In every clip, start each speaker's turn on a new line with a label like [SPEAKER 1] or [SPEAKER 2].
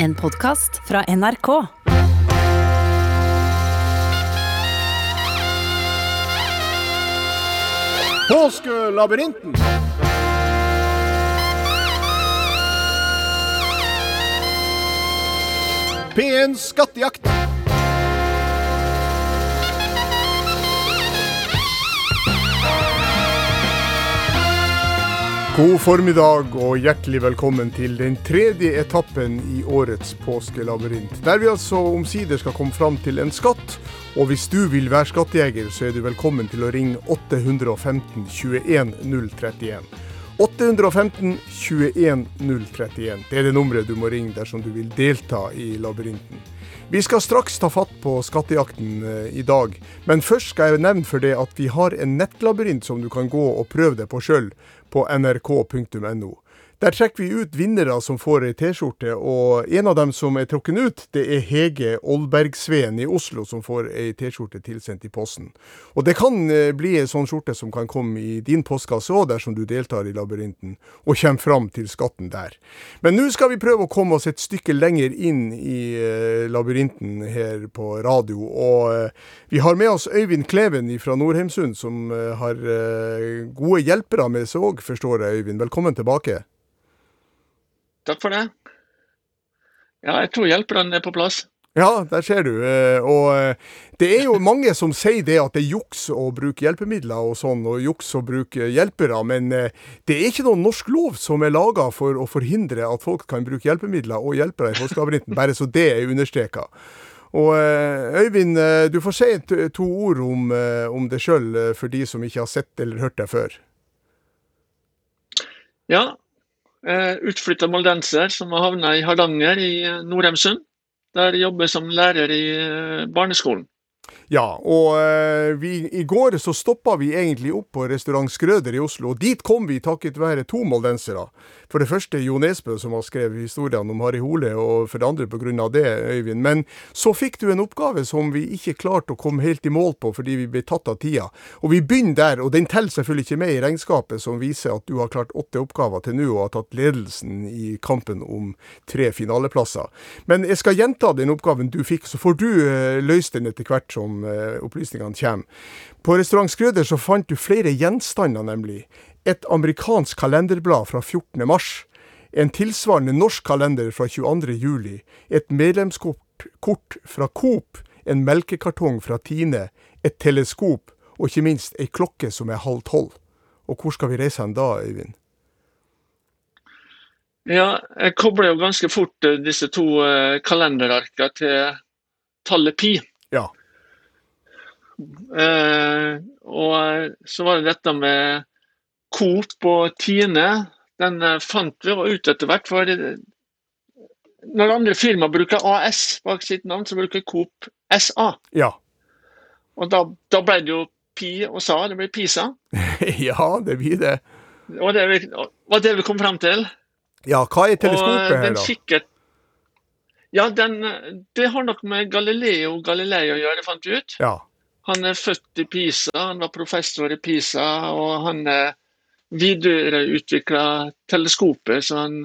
[SPEAKER 1] En podkast fra NRK.
[SPEAKER 2] Påskelabyrinten. P1 Skattejakt. God formiddag og hjertelig velkommen til den tredje etappen i årets påskelabyrint. Der vi altså omsider skal komme fram til en skatt. Og hvis du vil være skattejeger, så er du velkommen til å ringe 815 21 031. 815 21 031. Det er det nummeret du må ringe dersom du vil delta i labyrinten. Vi skal straks ta fatt på skattejakten eh, i dag, men først skal jeg nevne for det at vi har en nettlabyrint som du kan gå og prøve deg på sjøl på nrk.no. Der trekker vi ut vinnere som får ei T-skjorte, og en av dem som er trukket ut, det er Hege Olbergsveen i Oslo som får ei T-skjorte tilsendt i posten. Og det kan eh, bli ei sånn skjorte som kan komme i din postkasse òg, dersom du deltar i labyrinten, og kommer fram til skatten der. Men nå skal vi prøve å komme oss et stykke lenger inn i uh, labyrinten her på radio, og uh, vi har med oss Øyvind Kleven fra Norheimsund, som har gode hjelpere med seg òg, forstår jeg, Øyvind. Velkommen tilbake.
[SPEAKER 3] Takk for det. Ja, jeg tror hjelperne er på plass.
[SPEAKER 2] Ja, der ser du. Eh, og eh, det er jo mange som sier det at det er juks å bruke hjelpemidler og sånn, og juks å bruke hjelpere, men eh, det er ikke noen norsk lov som er laga for å forhindre at folk kan bruke hjelpemidler og hjelpere i Påskelabyrinten, bare så det er understreka. Og Øyvind, du får si to ord om, om det sjøl, for de som ikke har sett eller hørt deg før.
[SPEAKER 3] Ja, utflytta moldenser som har havna i Hardanger i Norheimsund. Der jeg jobber som lærer i eh, barneskolen.
[SPEAKER 2] Ja, og uh, vi, i går så stoppa vi egentlig opp på restaurant Skrøder i Oslo. og Dit kom vi takket være to moldensere. For det første Jo Nesbø, som har skrevet historiene om Harry Hole, og for det andre pga. det, Øyvind. Men så fikk du en oppgave som vi ikke klarte å komme helt i mål på fordi vi ble tatt av tida. Og vi begynner der, og den teller selvfølgelig ikke med i regnskapet som viser at du har klart åtte oppgaver til nå og har tatt ledelsen i kampen om tre finaleplasser. Men jeg skal gjenta den oppgaven du fikk, så får du uh, løst den etter hvert som Eh, opplysningene kommer. På restaurant Skrøder så fant du flere gjenstander, nemlig. Et amerikansk kalenderblad fra 14. mars. En tilsvarende norsk kalender fra 22. juli. Et medlemskort fra Coop. En melkekartong fra Tine. Et teleskop. Og ikke minst ei klokke som er halv tolv. Og hvor skal vi reise hen da, Øyvind?
[SPEAKER 3] Ja, jeg kobler jo ganske fort eh, disse to uh, kalenderarkene til tallet pi.
[SPEAKER 2] Ja.
[SPEAKER 3] Eh, og så var det dette med Coop og Tine. Den eh, fant vi ut etter hvert. for Når andre firmaer bruker AS bak sitt navn, så bruker Coop SA.
[SPEAKER 2] Ja.
[SPEAKER 3] Og da, da ble det jo Pi og Sa. Det ble Pisa.
[SPEAKER 2] ja, det blir det.
[SPEAKER 3] Og det var det vi kom fram til.
[SPEAKER 2] Ja, hva er teleskopet her, da?
[SPEAKER 3] Kikket, ja, den, det har nok med Galileo Galilei å gjøre, fant vi ut.
[SPEAKER 2] Ja.
[SPEAKER 3] Han er født i Pisa, han var professor i Pisa, og han videreutvikla teleskopet så han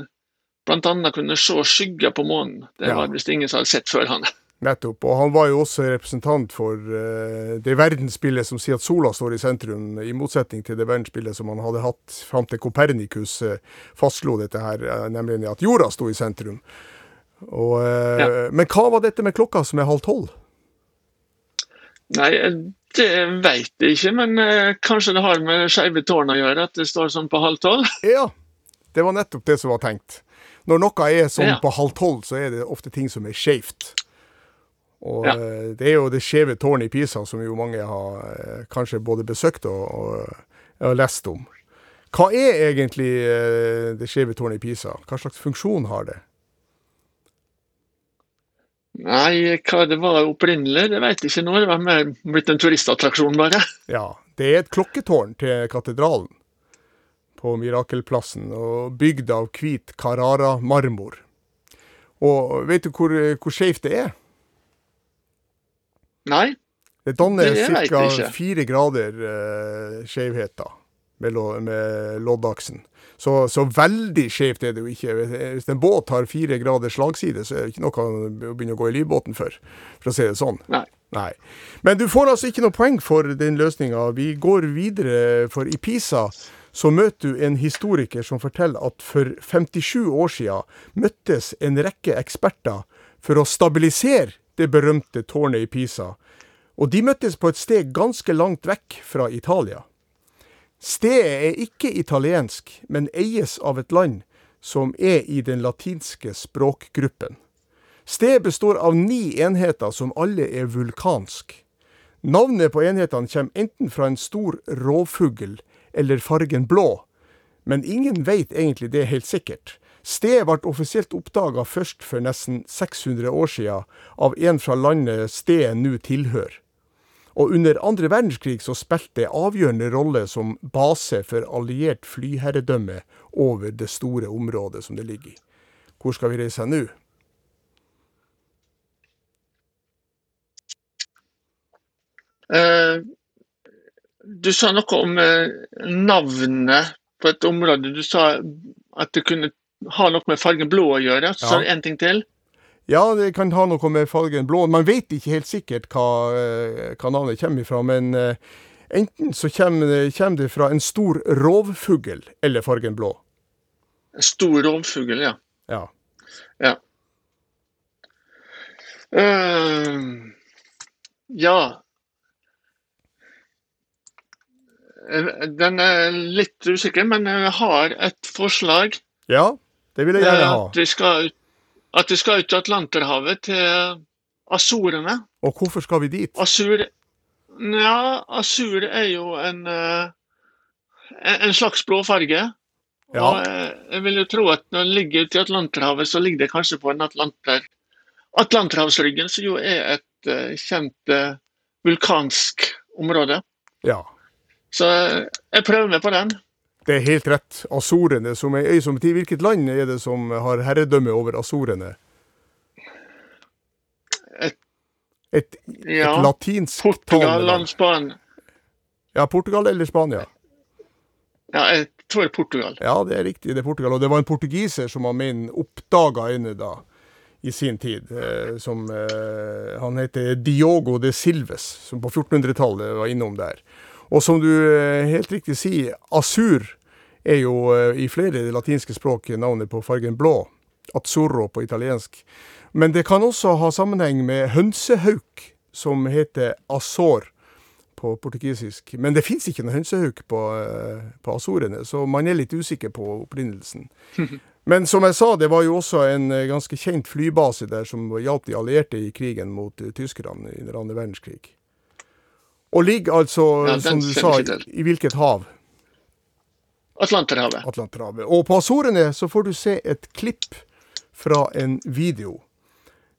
[SPEAKER 3] bl.a. kunne se skygger på månen. Det var visst ingen som hadde sett før han.
[SPEAKER 2] Nettopp. Og han var jo også representant for uh, det verdensbildet som sier at sola står i sentrum, i motsetning til det verdensbildet som han hadde hatt fram til Kopernikus uh, fastslo dette her, uh, nemlig at jorda sto i sentrum. Og, ja. Men hva var dette med klokka som er halv tolv?
[SPEAKER 3] Nei, det veit jeg ikke, men eh, kanskje det har med skeive tårn å gjøre, at det står sånn på halv tolv?
[SPEAKER 2] Ja, det var nettopp det som var tenkt. Når noe er sånn ja. på halv tolv, så er det ofte ting som er skeivt. Og ja. Eh, det er jo det skjeve tårnet i Pisa som jo mange har eh, kanskje både besøkt og, og, og lest om. Hva er egentlig det skjeve tårnet i Pisa? Hva slags funksjon har det?
[SPEAKER 3] Nei, hva det var opprinnelig, det vet jeg ikke nå. Det var mer blitt en turistattraksjon, bare.
[SPEAKER 2] Ja, det er et klokketårn til katedralen på Mirakelplassen, og bygd av hvit Carrara-marmor. Og vet du hvor, hvor skeivt det er?
[SPEAKER 3] Nei,
[SPEAKER 2] det danner ca. fire grader eh, skjevhet med, med loddaksen. Så, så veldig skjevt er det jo ikke. Hvis en båt har fire grader slagside, så er det ikke noe å begynne å gå i livbåten for, for å si det sånn.
[SPEAKER 3] Nei.
[SPEAKER 2] Nei. Men du får altså ikke noe poeng for den løsninga. Vi går videre, for i Pisa så møter du en historiker som forteller at for 57 år siden møttes en rekke eksperter for å stabilisere det berømte tårnet i Pisa. Og de møttes på et sted ganske langt vekk fra Italia. Stedet er ikke italiensk, men eies av et land som er i den latinske språkgruppen. Stedet består av ni enheter som alle er vulkansk. Navnet på enhetene kommer enten fra en stor rovfugl eller fargen blå, men ingen veit egentlig det helt sikkert. Stedet ble offisielt oppdaga først for nesten 600 år siden av en fra landet stedet nå tilhører. Og under andre verdenskrig så spilte det avgjørende rolle som base for alliert flyherredømme over det store området som det ligger i. Hvor skal vi reise nå?
[SPEAKER 3] Uh, du sa noe om uh, navnet på et område. Du sa at det kunne ha noe med fargen blå å gjøre. Så
[SPEAKER 2] Ja.
[SPEAKER 3] sa du en ting til.
[SPEAKER 2] Ja, det kan ha noe med fargen blå. Man vet ikke helt sikkert hva, eh, hva navnet kommer ifra, men eh, enten så kommer det, kommer det fra en stor rovfugl eller fargen blå.
[SPEAKER 3] En stor rovfugl, ja.
[SPEAKER 2] Ja.
[SPEAKER 3] Ja. Eh, Den er litt usikker, men jeg har et forslag.
[SPEAKER 2] ja, det vil jeg gjerne ha.
[SPEAKER 3] At vi skal ut, at vi skal ut til Atlanterhavet, til Azorene.
[SPEAKER 2] Og hvorfor skal vi dit?
[SPEAKER 3] Asur Ja, Asur er jo en, eh, en slags slags blåfarge.
[SPEAKER 2] Ja.
[SPEAKER 3] Og eh, jeg vil jo tro at når den ligger ute i Atlanterhavet, så ligger det kanskje på en Atlanter, Atlanterhavsryggen, som jo er et eh, kjent vulkansk område.
[SPEAKER 2] Ja,
[SPEAKER 3] Så jeg prøver meg på den.
[SPEAKER 2] Det er helt rett. Azorene, som er ei som tid. Hvilket land er det som har herredømme over Azorene?
[SPEAKER 3] Et-
[SPEAKER 2] Et,
[SPEAKER 3] Ja.
[SPEAKER 2] et latinsk
[SPEAKER 3] Portugal,
[SPEAKER 2] og.
[SPEAKER 3] Spania.
[SPEAKER 2] Ja, Portugal eller Spania?
[SPEAKER 3] Ja, jeg tror det er Portugal.
[SPEAKER 2] Ja, det er riktig, det er Portugal. Og det var en portugiser som han mener oppdaga øyene da, i sin tid. Eh, som eh, Han heter Diogo de Silves, som på 1400-tallet var innom der. Og som du eh, helt riktig sier, Asur er jo eh, i flere latinske språk navnet på fargen blå. Azzurro på italiensk. Men det kan også ha sammenheng med hønsehauk, som heter Azor på portugisisk. Men det fins ikke noe hønsehauk på, eh, på Azorene, så man er litt usikker på opprinnelsen. Men som jeg sa, det var jo også en ganske kjent flybase der som hjalp de allierte i krigen mot tyskerne tyskerne under andre verdenskrig. Og ligger altså,
[SPEAKER 3] Ja,
[SPEAKER 2] som du sa, i hvilket hav?
[SPEAKER 3] Atlanterhavet.
[SPEAKER 2] Atlanterhavet. Og på Azorene så får du se et klipp fra en video.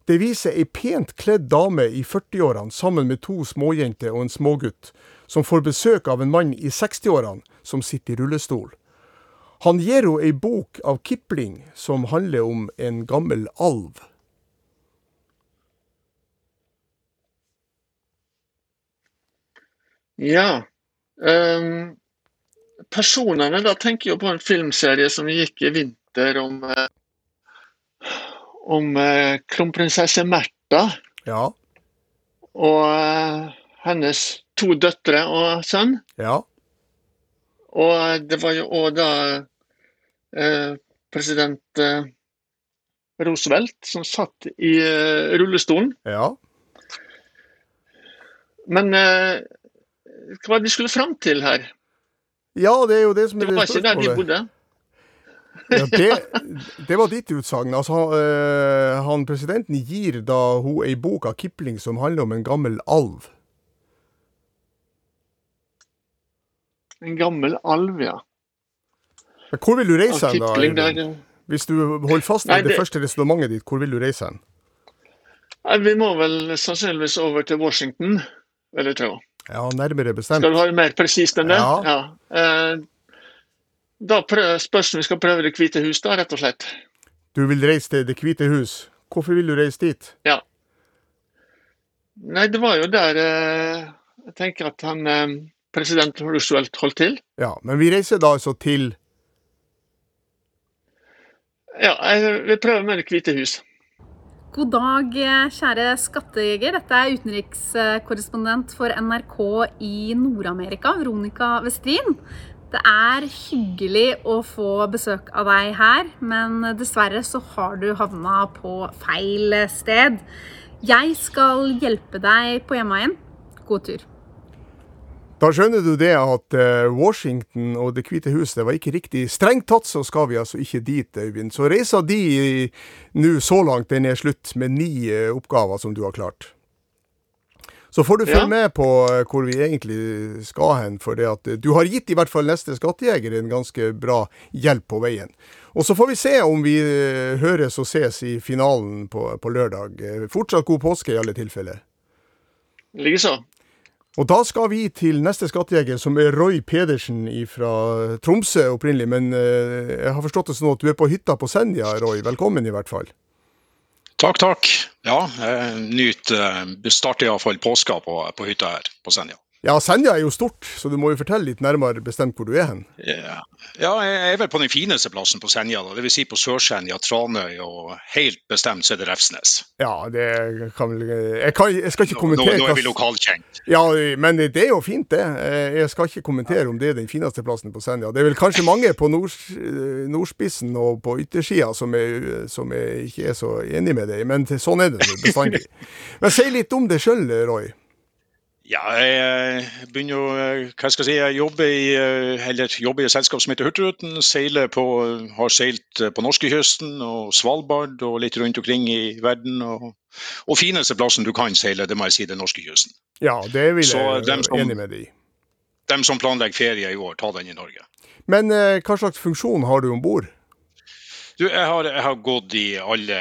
[SPEAKER 2] Det viser ei pent kledd dame i 40-årene sammen med to småjenter og en smågutt, som får besøk av en mann i 60-årene som sitter i rullestol. Han gir henne ei bok av Kipling som handler om en gammel alv.
[SPEAKER 3] Ja. Um, personene, da tenker jeg på en filmserie som gikk i vinter om eh, om eh, kronprinsesse Märtha
[SPEAKER 2] Ja,
[SPEAKER 3] og eh, hennes to døtre og sønn.
[SPEAKER 2] ja,
[SPEAKER 3] Og det var jo òg da eh, president eh, Roosevelt som satt i eh, rullestolen.
[SPEAKER 2] ja.
[SPEAKER 3] Men eh, hva var det de skulle fram til her?
[SPEAKER 2] Ja, det er jo det som er
[SPEAKER 3] Det
[SPEAKER 2] det
[SPEAKER 3] var ikke der de bodde.
[SPEAKER 2] Ja, det, det var ditt utsagn. Altså, han, eh, han presidenten gir da hun ei bok av Kipling som handler om en gammel alv.
[SPEAKER 3] En gammel alv, ja.
[SPEAKER 2] Men hvor vil du reise hen, da?
[SPEAKER 3] Kipling.
[SPEAKER 2] Hvis du holder fast ved det,
[SPEAKER 3] det-
[SPEAKER 2] første resonnementet ditt, hvor vil du reise hen?
[SPEAKER 3] Vi må vel sannsynligvis over til Washington, vil jeg tro.
[SPEAKER 2] Ja, nærmere bestemt.
[SPEAKER 3] Skal du ha det mer presist enn det?
[SPEAKER 2] Ja.
[SPEAKER 3] ja. da prøv, spørs om vi skal prøve Det hvite hus, da, rett og slett.
[SPEAKER 2] Du vil reise til Det hvite hus. Hvorfor vil du reise dit?
[SPEAKER 3] Nei, det var jo der eh, jeg tenker at han eh, president Roosevelt holdt til.
[SPEAKER 2] Ja, men vi reiser da altså til
[SPEAKER 3] Ja, jeg vil prøve med Det hvite hus.
[SPEAKER 1] God dag, kjære skattejeger. Dette er utenrikskorrespondent for NRK i Nord-Amerika, Veronica Westrin. Det er hyggelig å få besøk av deg her, men dessverre så har du havna på feil sted. Jeg skal hjelpe deg på hjemveien. God tur.
[SPEAKER 2] Da skjønner du det at eh, Washington og Det hvite hus det var ikke riktig. Strengt tatt så skal vi altså ikke dit, Øyvind. Så reisa di nå så langt, den er slutt med ni eh, oppgaver som du har klart. Så får du følge ja. med på eh, hvor vi egentlig skal hen, for det at du har gitt i hvert fall neste skattejeger en ganske bra hjelp på veien. Og så får vi se om vi høres og ses i finalen på, på lørdag. Fortsatt god påske i alle tilfeller.
[SPEAKER 3] Likeså.
[SPEAKER 2] Og da skal vi til neste skattejeger, som er Roy Pedersen fra Tromsø opprinnelig. Men eh, jeg har forstått det sånn at du er på hytta på Senja, Roy. Velkommen i hvert fall.
[SPEAKER 4] Takk, takk. Ja, jeg eh, starter iallfall påska på, på hytta her på Senja.
[SPEAKER 2] Ja, Senja er jo stort, så du må jo fortelle litt nærmere bestemt hvor du er hen.
[SPEAKER 4] Ja, ja jeg er vel på den fineste plassen på Senja, da. dvs. Si på Sør-Senja, Tranøy og helt bestemt så er det Refsnes.
[SPEAKER 2] Ja, det kan vel jeg, kan, jeg, skal ikke kommentere
[SPEAKER 4] Nå, nå er vi lokalkjent.
[SPEAKER 2] Ja, men det er jo fint, det. Jeg skal ikke kommentere om det er den fineste plassen på Senja. Det er vel kanskje mange på nord, nordspissen og på yttersida som, som er, ikke er så enig med deg men sånn er det bestandig. Men si litt om det sjøl, Roy.
[SPEAKER 4] Ja, jeg eh, begynner å eh, hva skal jeg si, jeg jobber i, eh, eller jobber i et selskap som heter Hurtigruten. Seiler på, har seilt på norskekysten og Svalbard og litt rundt omkring i verden. Og, og fineste plassen du kan seile, det må jeg si, den norskekysten.
[SPEAKER 2] Ja, det vil jeg være enig med deg i.
[SPEAKER 4] De som planlegger ferie i år, ta den i Norge.
[SPEAKER 2] Men eh, hva slags funksjon har du om bord?
[SPEAKER 4] Du, jeg har, jeg har, gått i alle,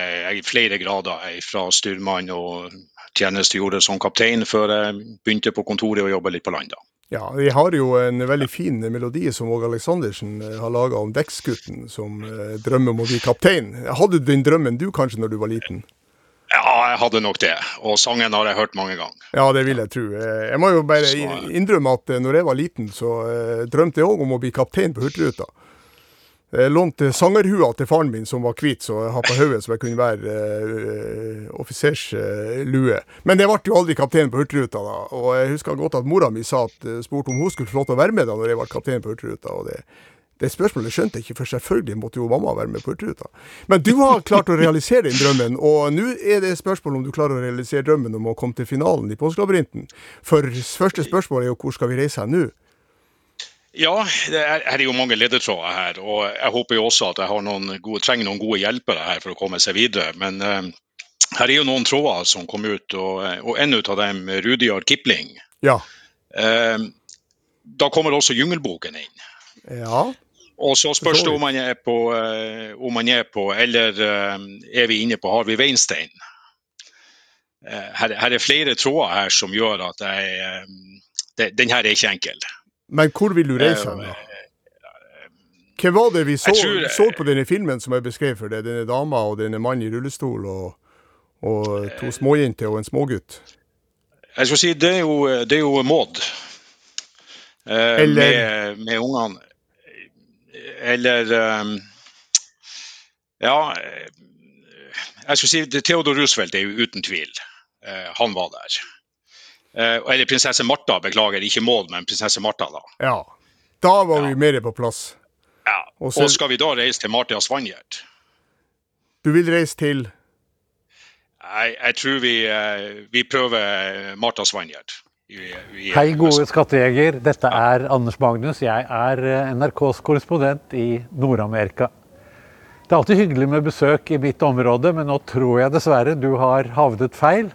[SPEAKER 4] flere grader, fra styrmann og tjenestegjorde som kaptein før jeg begynte på kontoret og jobbe litt på land.
[SPEAKER 2] Ja, vi har jo en veldig fin melodi som Åge Aleksandersen eh, har laga om dekksgutten som eh, drømmer om å bli kaptein. Hadde du den drømmen du kanskje når du var liten?
[SPEAKER 4] Ja, jeg hadde nok det. Og sangen har jeg hørt mange ganger.
[SPEAKER 2] Ja, det vil jeg tro. Eh, jeg må jo bare innrømme at når jeg var liten, så drømte jeg òg om å bli kaptein på Hurtigruta. Jeg lånte sangerhua til faren min som var hvit, så jeg har på hodet så jeg kunne være uh, offiserslue. Men det ble jo aldri kaptein på Hurtigruta, da. Og jeg husker godt at mora mi sa at, uh, spurte om hun skulle få lov til å være med da når jeg ble kaptein på Hurtigruta. og det, det spørsmålet skjønte jeg ikke, for selvfølgelig måtte jo mamma være med på Hurtigruta. Men du har klart å realisere den drømmen, og nå er det spørsmål om du klarer å realisere drømmen om å komme til finalen i Påskelabyrinten. For første spørsmål er jo hvor skal vi reise hen nå?
[SPEAKER 4] Ja, det er, er jo mange ledetråder her. Og jeg håper jo også at jeg noen gode, trenger noen gode hjelpere her for å komme seg videre. Men uh, her er jo noen tråder som kom ut, og, og en av dem Rudyard Kipling.
[SPEAKER 2] Ja.
[SPEAKER 4] Uh, da kommer også Jungelboken inn.
[SPEAKER 2] Ja.
[SPEAKER 4] Og så spørs det om man er på, uh, om man er på eller er vi inne på Harvey Weinstein. Her, her, er flere tråder her som gjør at jeg, det, den her er ikke enkel.
[SPEAKER 2] Men hvor vil du reise hen, da? Hva var det vi så, tror, så, på denne filmen som jeg beskrev for deg? Denne dama og denne mannen i rullestol og, og to småjenter og en smågutt?
[SPEAKER 4] Jeg skal si, det er jo, det er jo Maud. Eh, med, med ungene. Eller um, Ja. Jeg skal si, Theodor Roosevelt er jo uten tvil. Eh, han var der. Eh, eller prinsesse Martha, beklager, ikke Maud, men prinsesse Martha, da.
[SPEAKER 2] Ja. Da var ja. vi mer på plass.
[SPEAKER 4] Ja. Og, så, og skal vi da reise til Martia Svanjert?
[SPEAKER 2] Du vil reise til?
[SPEAKER 4] Jeg, jeg tror vi, eh, vi prøver Marta Svanjert.
[SPEAKER 5] Hei, gode skattejeger. Dette er Anders Magnus. Jeg er eh, NRKs korrespondent i Nord-Amerika. Det er alltid hyggelig med besøk i mitt område, men nå tror jeg dessverre du har havnet feil.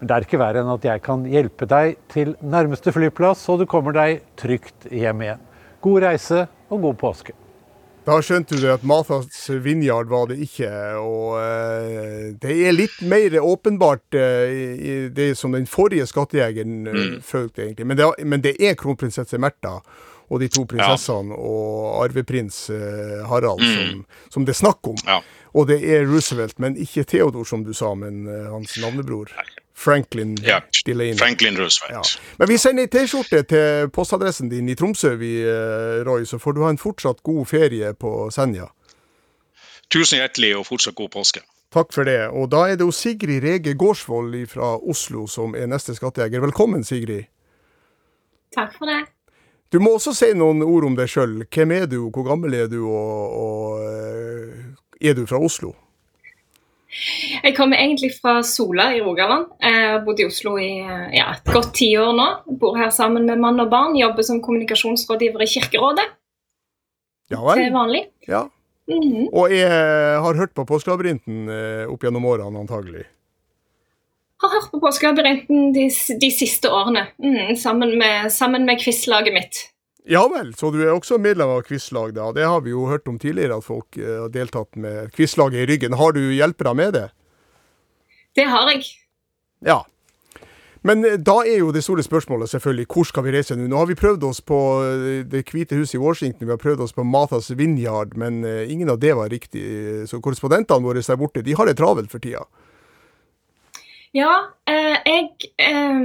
[SPEAKER 5] Men det er ikke verre enn at jeg kan hjelpe deg til nærmeste flyplass, så du kommer deg trygt hjem igjen. God reise og god påske.
[SPEAKER 2] Da skjønte du at Mathas Vinjard var det ikke. Og uh, det er litt mer åpenbart uh, det som den forrige skattejegeren uh, mm. følte, egentlig. Men det, men det, er kronprinsesse Märtha og de to prinsessene ja. og arveprins Harald mm. som, som, det er snakk om. Ja. Og det er Roosevelt, men ikke Theodor, som du sa, men hans navnebror. Nei. Franklin
[SPEAKER 4] ja, Delaney. Franklin Roosevelt. Ja.
[SPEAKER 2] Men vi sender ei T-skjorte til postadressen din i Tromsø, vi, eh, Roy, så får du ha en fortsatt god ferie på Senja.
[SPEAKER 4] tusen hjertelig og fortsatt god påske.
[SPEAKER 2] Takk for det. Og da er det jo Sigrid Rege Gårdsvold fra Oslo som er neste skattejeger. Velkommen, Sigrid.
[SPEAKER 6] Takk for det.
[SPEAKER 2] Du må også si noen ord om deg sjøl. Hvem er du, hvor gammel er du, og, og er du fra Oslo?
[SPEAKER 6] Jeg kommer egentlig fra Sola i Rogaland. Jeg har bodd i Oslo i ja, et godt tiår nå. Jeg Bor her sammen med mann og barn. Jobber som kommunikasjonsrådgiver i Kirkerådet.
[SPEAKER 2] Ja vel.
[SPEAKER 6] Til vanlig.
[SPEAKER 2] Ja.
[SPEAKER 6] Mm -hmm.
[SPEAKER 2] Og jeg har hørt på Påskelabyrinten opp gjennom årene, antagelig?
[SPEAKER 6] Har hørt på Påskelabyrinten de, de, siste årene, mm, sammen med, sammen med quizlaget mitt.
[SPEAKER 2] Ja vel, så du er også medlem av quizlag, da. Det har vi jo hørt om tidligere, at folk har deltatt med quizlaget i ryggen. Har du hjelpere med det?
[SPEAKER 6] Det har jeg.
[SPEAKER 2] Ja. Men da er jo det store spørsmålet selvfølgelig hvor skal vi reise nå? Nå har vi prøvd oss på Det hvite huset i Washington, vi har prøvd oss på Mathas Vineyard, men ingen av det var riktig. Så korrespondentene våre der borte, de har det travelt for tida.
[SPEAKER 6] Ja, eh, jeg eh,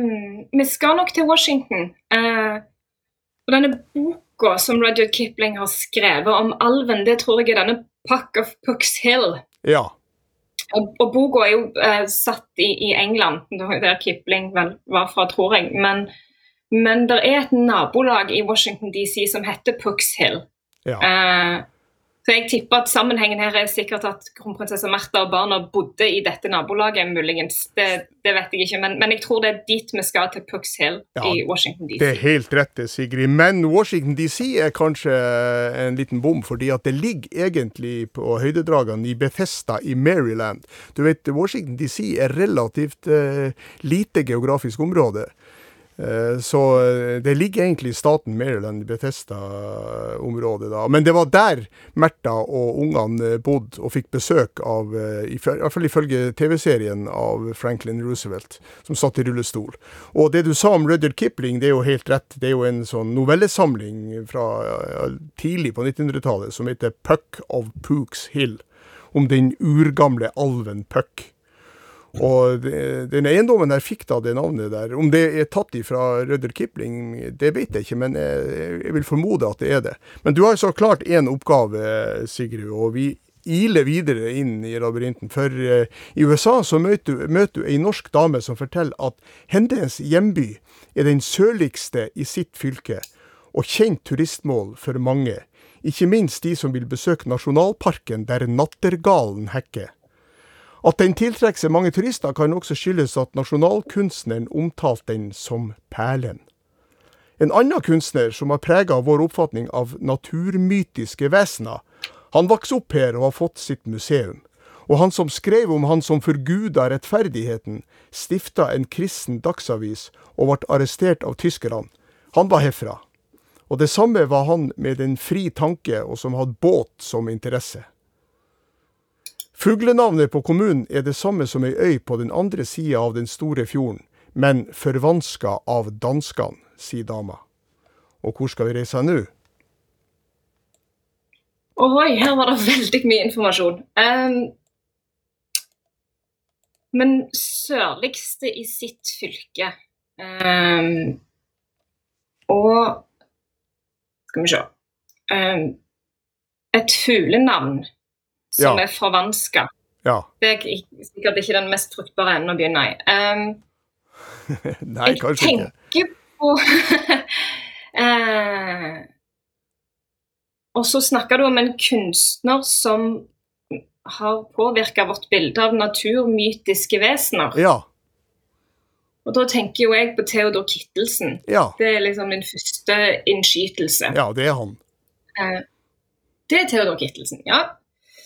[SPEAKER 6] Vi skal nok til Washington. Eh, og denne boka som Rudyard Kipling har skrevet om alven, det tror jeg er denne Puck of Pucks Hill.
[SPEAKER 2] Ja.
[SPEAKER 6] Og, og boka er jo eh, satt i, i, England, der Kipling vel var fra, tror jeg. Men, men det er et nabolag i Washington DC som heter Pucks Hill.
[SPEAKER 2] Ja.
[SPEAKER 6] Eh, så jeg tipper at sammenhengen her er sikkert at kronprinsesse Märtha og barna bodde i dette nabolaget, muligens. Det, det vet jeg ikke, men, men, jeg tror det er dit vi skal, til Pucks Hill
[SPEAKER 2] Ja,
[SPEAKER 6] i Washington DC.
[SPEAKER 2] Det er helt rett, Sigrid. Men Washington DC er kanskje en liten bom, fordi at det ligger egentlig på høydedragene i Bethesda i Maryland. Du vet, Washington DC er relativt eh, lite geografisk område. Eh, Så eh, det ligger egentlig i staten Maryland, Bethesda-området, da. Men det var der Märtha og ungene bodde og fikk besøk av, eh, i hvert fall ifølge TV-serien, av Franklin Roosevelt, som satt i rullestol. Og det du sa om Rudyard Kipling, det er jo helt rett. Det er jo en sånn novellesamling fra tidlig på 1900-tallet som heter Puck of Pooks Hill, om den urgamle alven Puck. Og den eiendommen der fikk da det navnet der. Om det er tatt ifra Rødder Kipling, det vet jeg ikke, men jeg, jeg vil formode at det er det. Men du har så klart én oppgave, Sigrid, og vi iler videre inn i labyrinten. For eh, i USA så møter du, møter du ei norsk dame som forteller at hennes hjemby er den sørligste i sitt fylke, og kjent turistmål for mange. Ikke minst de som vil besøke nasjonalparken der nattergalen hekker. At den tiltrekker seg mange turister, kan også skyldes at nasjonalkunstneren omtalte den som perlen. En annen kunstner som har prega vår oppfatning av naturmytiske vesener, han vokste opp her og har fått sitt museum. Og han som skrev om han som forguda rettferdigheten, stifta en kristen dagsavis og ble arrestert av tyskerne, han var herfra. Og det samme var han med en fri tanke og som hadde båt som interesse. Fuglenavnet på kommunen er det samme som ei øy på den andre sida av den store fjorden, men forvanska av danskene, sier dama. Og hvor skal vi reise nå?
[SPEAKER 6] Ohoi, her var det veldig mye informasjon. Um, men sørligste i sitt fylke um, Og Skal vi se um, Et fuglenavn som
[SPEAKER 2] Ja.
[SPEAKER 6] er forvanska.
[SPEAKER 2] Ja.
[SPEAKER 6] Det er sikkert ikke den mest fruktbare enden å begynne i. Um,
[SPEAKER 2] Nei,
[SPEAKER 6] jeg
[SPEAKER 2] kanskje ikke.
[SPEAKER 6] Jeg tenker på uh, Og så snakker du om en kunstner som har påvirka vårt bilde av naturmytiske vesener.
[SPEAKER 2] Ja.
[SPEAKER 6] Og da tenker jo jeg på Theodor Kittelsen.
[SPEAKER 2] Ja.
[SPEAKER 6] Det er liksom min første innskytelse.
[SPEAKER 2] Ja, det er han.
[SPEAKER 6] Uh, det er Theodor Kittelsen, ja.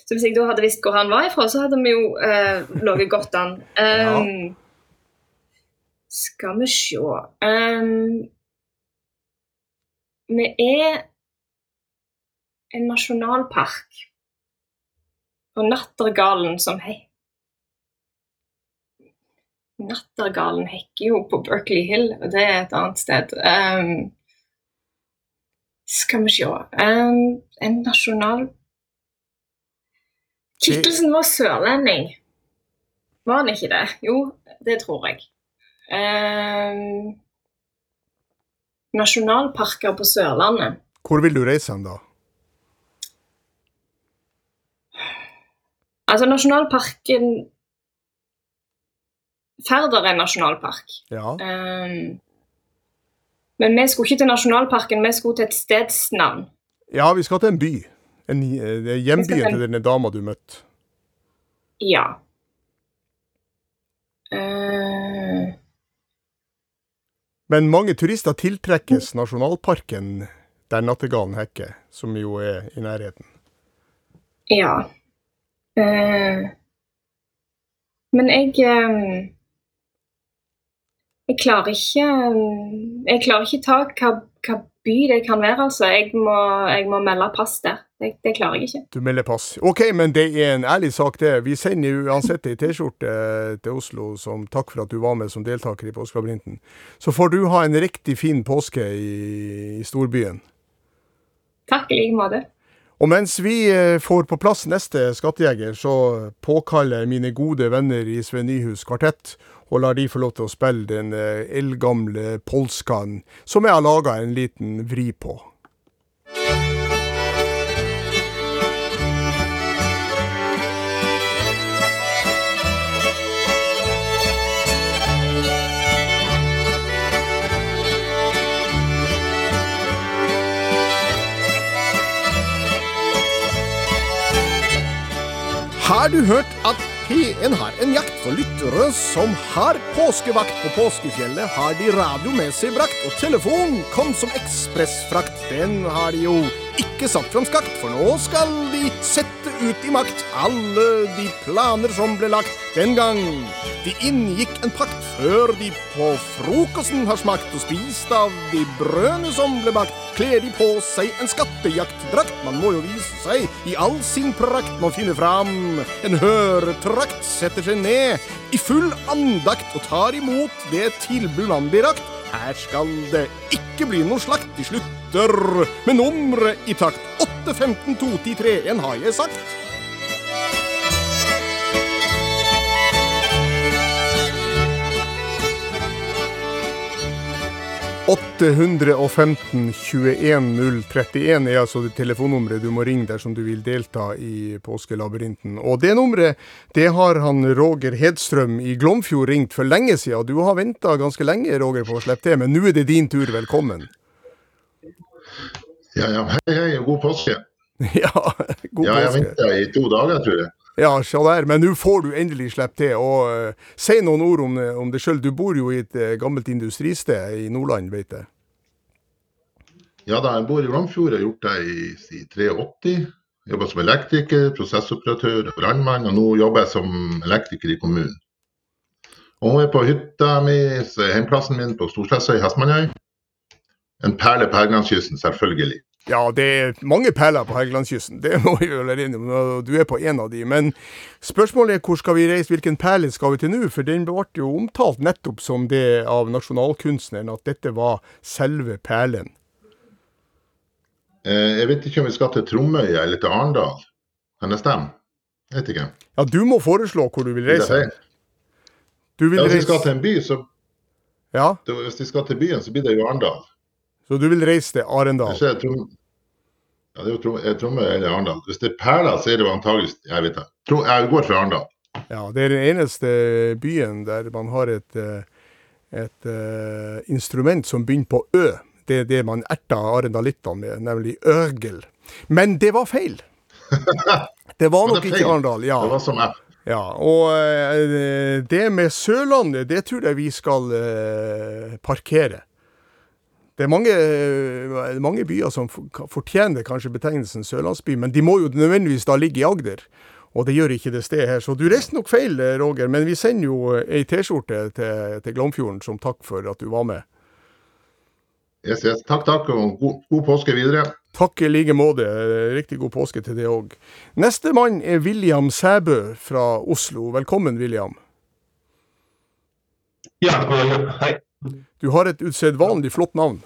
[SPEAKER 6] Så hvis jeg da hadde visst hvor han var ifra, så hadde vi jo eh, ligget godt an. Um, Skal vi se um, Vi er en nasjonalpark. Og nattergalen som hei Nattergalen hekker jo på Berkeley Hill, og det er et annet sted. Um, skal vi se um, En nasjonal Kittelsen var sørlending. Var han ikke det? Jo, det tror jeg. Um, nasjonalparker på Sørlandet.
[SPEAKER 2] Hvor vil du reise hen, da?
[SPEAKER 6] Altså, nasjonalparken Færder er nasjonalpark.
[SPEAKER 2] Ja.
[SPEAKER 6] Um, men vi skulle ikke til nasjonalparken, vi skulle til et stedsnavn.
[SPEAKER 2] ja, vi skal til en by. En, eh, hjembyen
[SPEAKER 6] til
[SPEAKER 2] denne dama du møtte.
[SPEAKER 6] Ja. Uh...
[SPEAKER 2] Men mange turister tiltrekkes nasjonalparken der nattergalen hekker, som jo er i nærheten.
[SPEAKER 6] ja. Uh... men jeg eh, Jeg klarer ikke Jeg klarer ikke ta hva, hva by det kan være, altså. Jeg må, jeg må melde pass der. Det, det klarer jeg ikke.
[SPEAKER 2] Du melder pass. OK, men det er en ærlig sak, det. Vi sender uansett ei T-skjorte til Oslo som takk for at du var med som deltaker i Påskelabyrinten. Så får du ha en riktig fin påske i, i storbyen.
[SPEAKER 6] Takk i like måte.
[SPEAKER 2] Og mens vi eh, får på plass neste skattejeger, så påkaller mine gode venner i Sven Nyhus kvartett og lar de få lov til å spille den eh, eldgamle polskaen som jeg har laga en liten vri på. Har du hørt at P1 har en jakt for lyttere som har påskevakt på påskefjellet? Har de radio med seg brakt, og telefon kom som ekspressfrakt. Den har de jo ikke satt fram skakt, for nå skal de sette ut i makt alle de planer som ble lagt den gang. De inngikk en pakt før de på frokosten har smakt og spist av de brødene som ble bakt. Kler de på seg en skattejaktdrakt, man må jo vise seg i all sin prakt. Man finner fram en høretrakt, setter seg ned i full andakt og tar imot det tilbud man blir rakt. Her skal det ikke bli noe slakt, de slutter med nummeret i takt. 8, 15, 2, 10, 3, 1 har jeg sagt. 815 21 031 er altså det telefonnummeret du må ringe dersom du vil delta i Påskelabyrinten. Og det nummeret det har han Roger Hedstrøm i Glomfjord ringt for lenge siden. Du har venta ganske lenge Roger på å slippe til, men nå er det din tur. Velkommen.
[SPEAKER 7] Ja, ja. Hei, hei, og god påske.
[SPEAKER 2] Ja, god påske.
[SPEAKER 7] Ja, jeg venta i to dager, tror jeg.
[SPEAKER 2] Ja, se der. Men nå får du endelig slippe til. Og uh, si noen ord om, det- om det sjøl. Du bor jo i et uh, gammelt industristed i Nordland, vet jeg.
[SPEAKER 7] Ja da, jeg bor i Glomfjord. Jeg har gjort det i si, 83. Jobba som elektriker, prosessoperatør, brannmann, og nå jobber jeg som elektriker i kommunen. Og nå er jeg på hytta mi, hjemplassen min på Storslessa i Hestmannøy. En perle på Helgelandskysten, selvfølgelig.
[SPEAKER 2] Ja, det er mange perler på Helgelandskysten, det må vi vel og Du er på en av de. Men spørsmålet er hvor skal vi reise, hvilken perle skal vi til nå? For den ble jo omtalt nettopp som det av nasjonalkunstneren, at dette var selve perlen.
[SPEAKER 7] Eh, jeg vet ikke om vi skal til Tromøya eller til Arendal. Kan det stemme? Jeg vet ikke.
[SPEAKER 2] Ja, du må foreslå hvor du vil reise. Du vil
[SPEAKER 7] Ja, hvis vi skal til en by, så
[SPEAKER 2] Ja,
[SPEAKER 7] hvis vi skal til byen, så blir det jo Arendal.
[SPEAKER 2] så du vil reise til Arendal.
[SPEAKER 7] Jeg Trom... Ja, det er jo Trom... er eller Arendal. Hvis det er Perla, så er det jo antageligvis Jeg vet ikke. Jeg går for Arendal.
[SPEAKER 2] Ja, det er den eneste byen der man har et, eh, et eh, instrument som begynner på ø. Det er det man erta arendalittene med, nemlig øgel. Men det var feil. Det var nok ikke? Arendal, ja.
[SPEAKER 7] Det var som F.
[SPEAKER 2] ja. Og eh, det med Sørlandet, det tror jeg vi skal eh, parkere. Det er mange, eh, mange byer som fortjener kanskje betegnelsen sørlandsby, men de må jo nødvendigvis da ligge i Agder. Og det gjør ikke det stedet her. Så du reiste nok feil, eh, Roger, men vi sender jo eh, ei T-skjorte til, til Glomfjorden som takk for at du var med.
[SPEAKER 7] Yes, yes. Takk, takk, og god, god påske videre.
[SPEAKER 2] Takk i like måte. Riktig god påske til deg òg. Neste mann er William Sæbø fra Oslo. Velkommen, William.
[SPEAKER 8] Ja. Hei.
[SPEAKER 2] Du har et usedvanlig flott navn.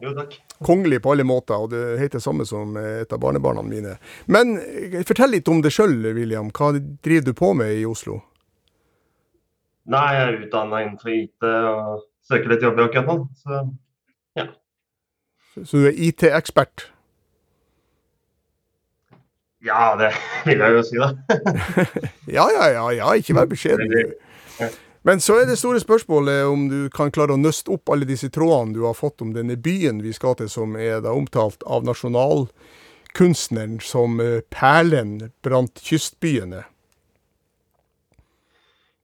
[SPEAKER 8] Jo, takk.
[SPEAKER 2] Kongelig på alle måter, og det heter samme som et av barnebarna mine. Men eh, fortell litt om deg sjøl, William. Hva driver du på med i Oslo?
[SPEAKER 8] Nei, jeg er utdanna innenfor IT og søker litt jobb akkurat nå. Så
[SPEAKER 2] Så du er IT-ekspert?
[SPEAKER 8] Ja, det vil jeg jo si, da.
[SPEAKER 2] ja, ja, ja, ja, ikke vær beskjeden. Men så er det store spørsmålet om du kan klare å nøste opp alle disse trådene du har fått om denne byen vi skal til, som er da omtalt av nasjonalkunstneren som eh, perlen blant kystbyene.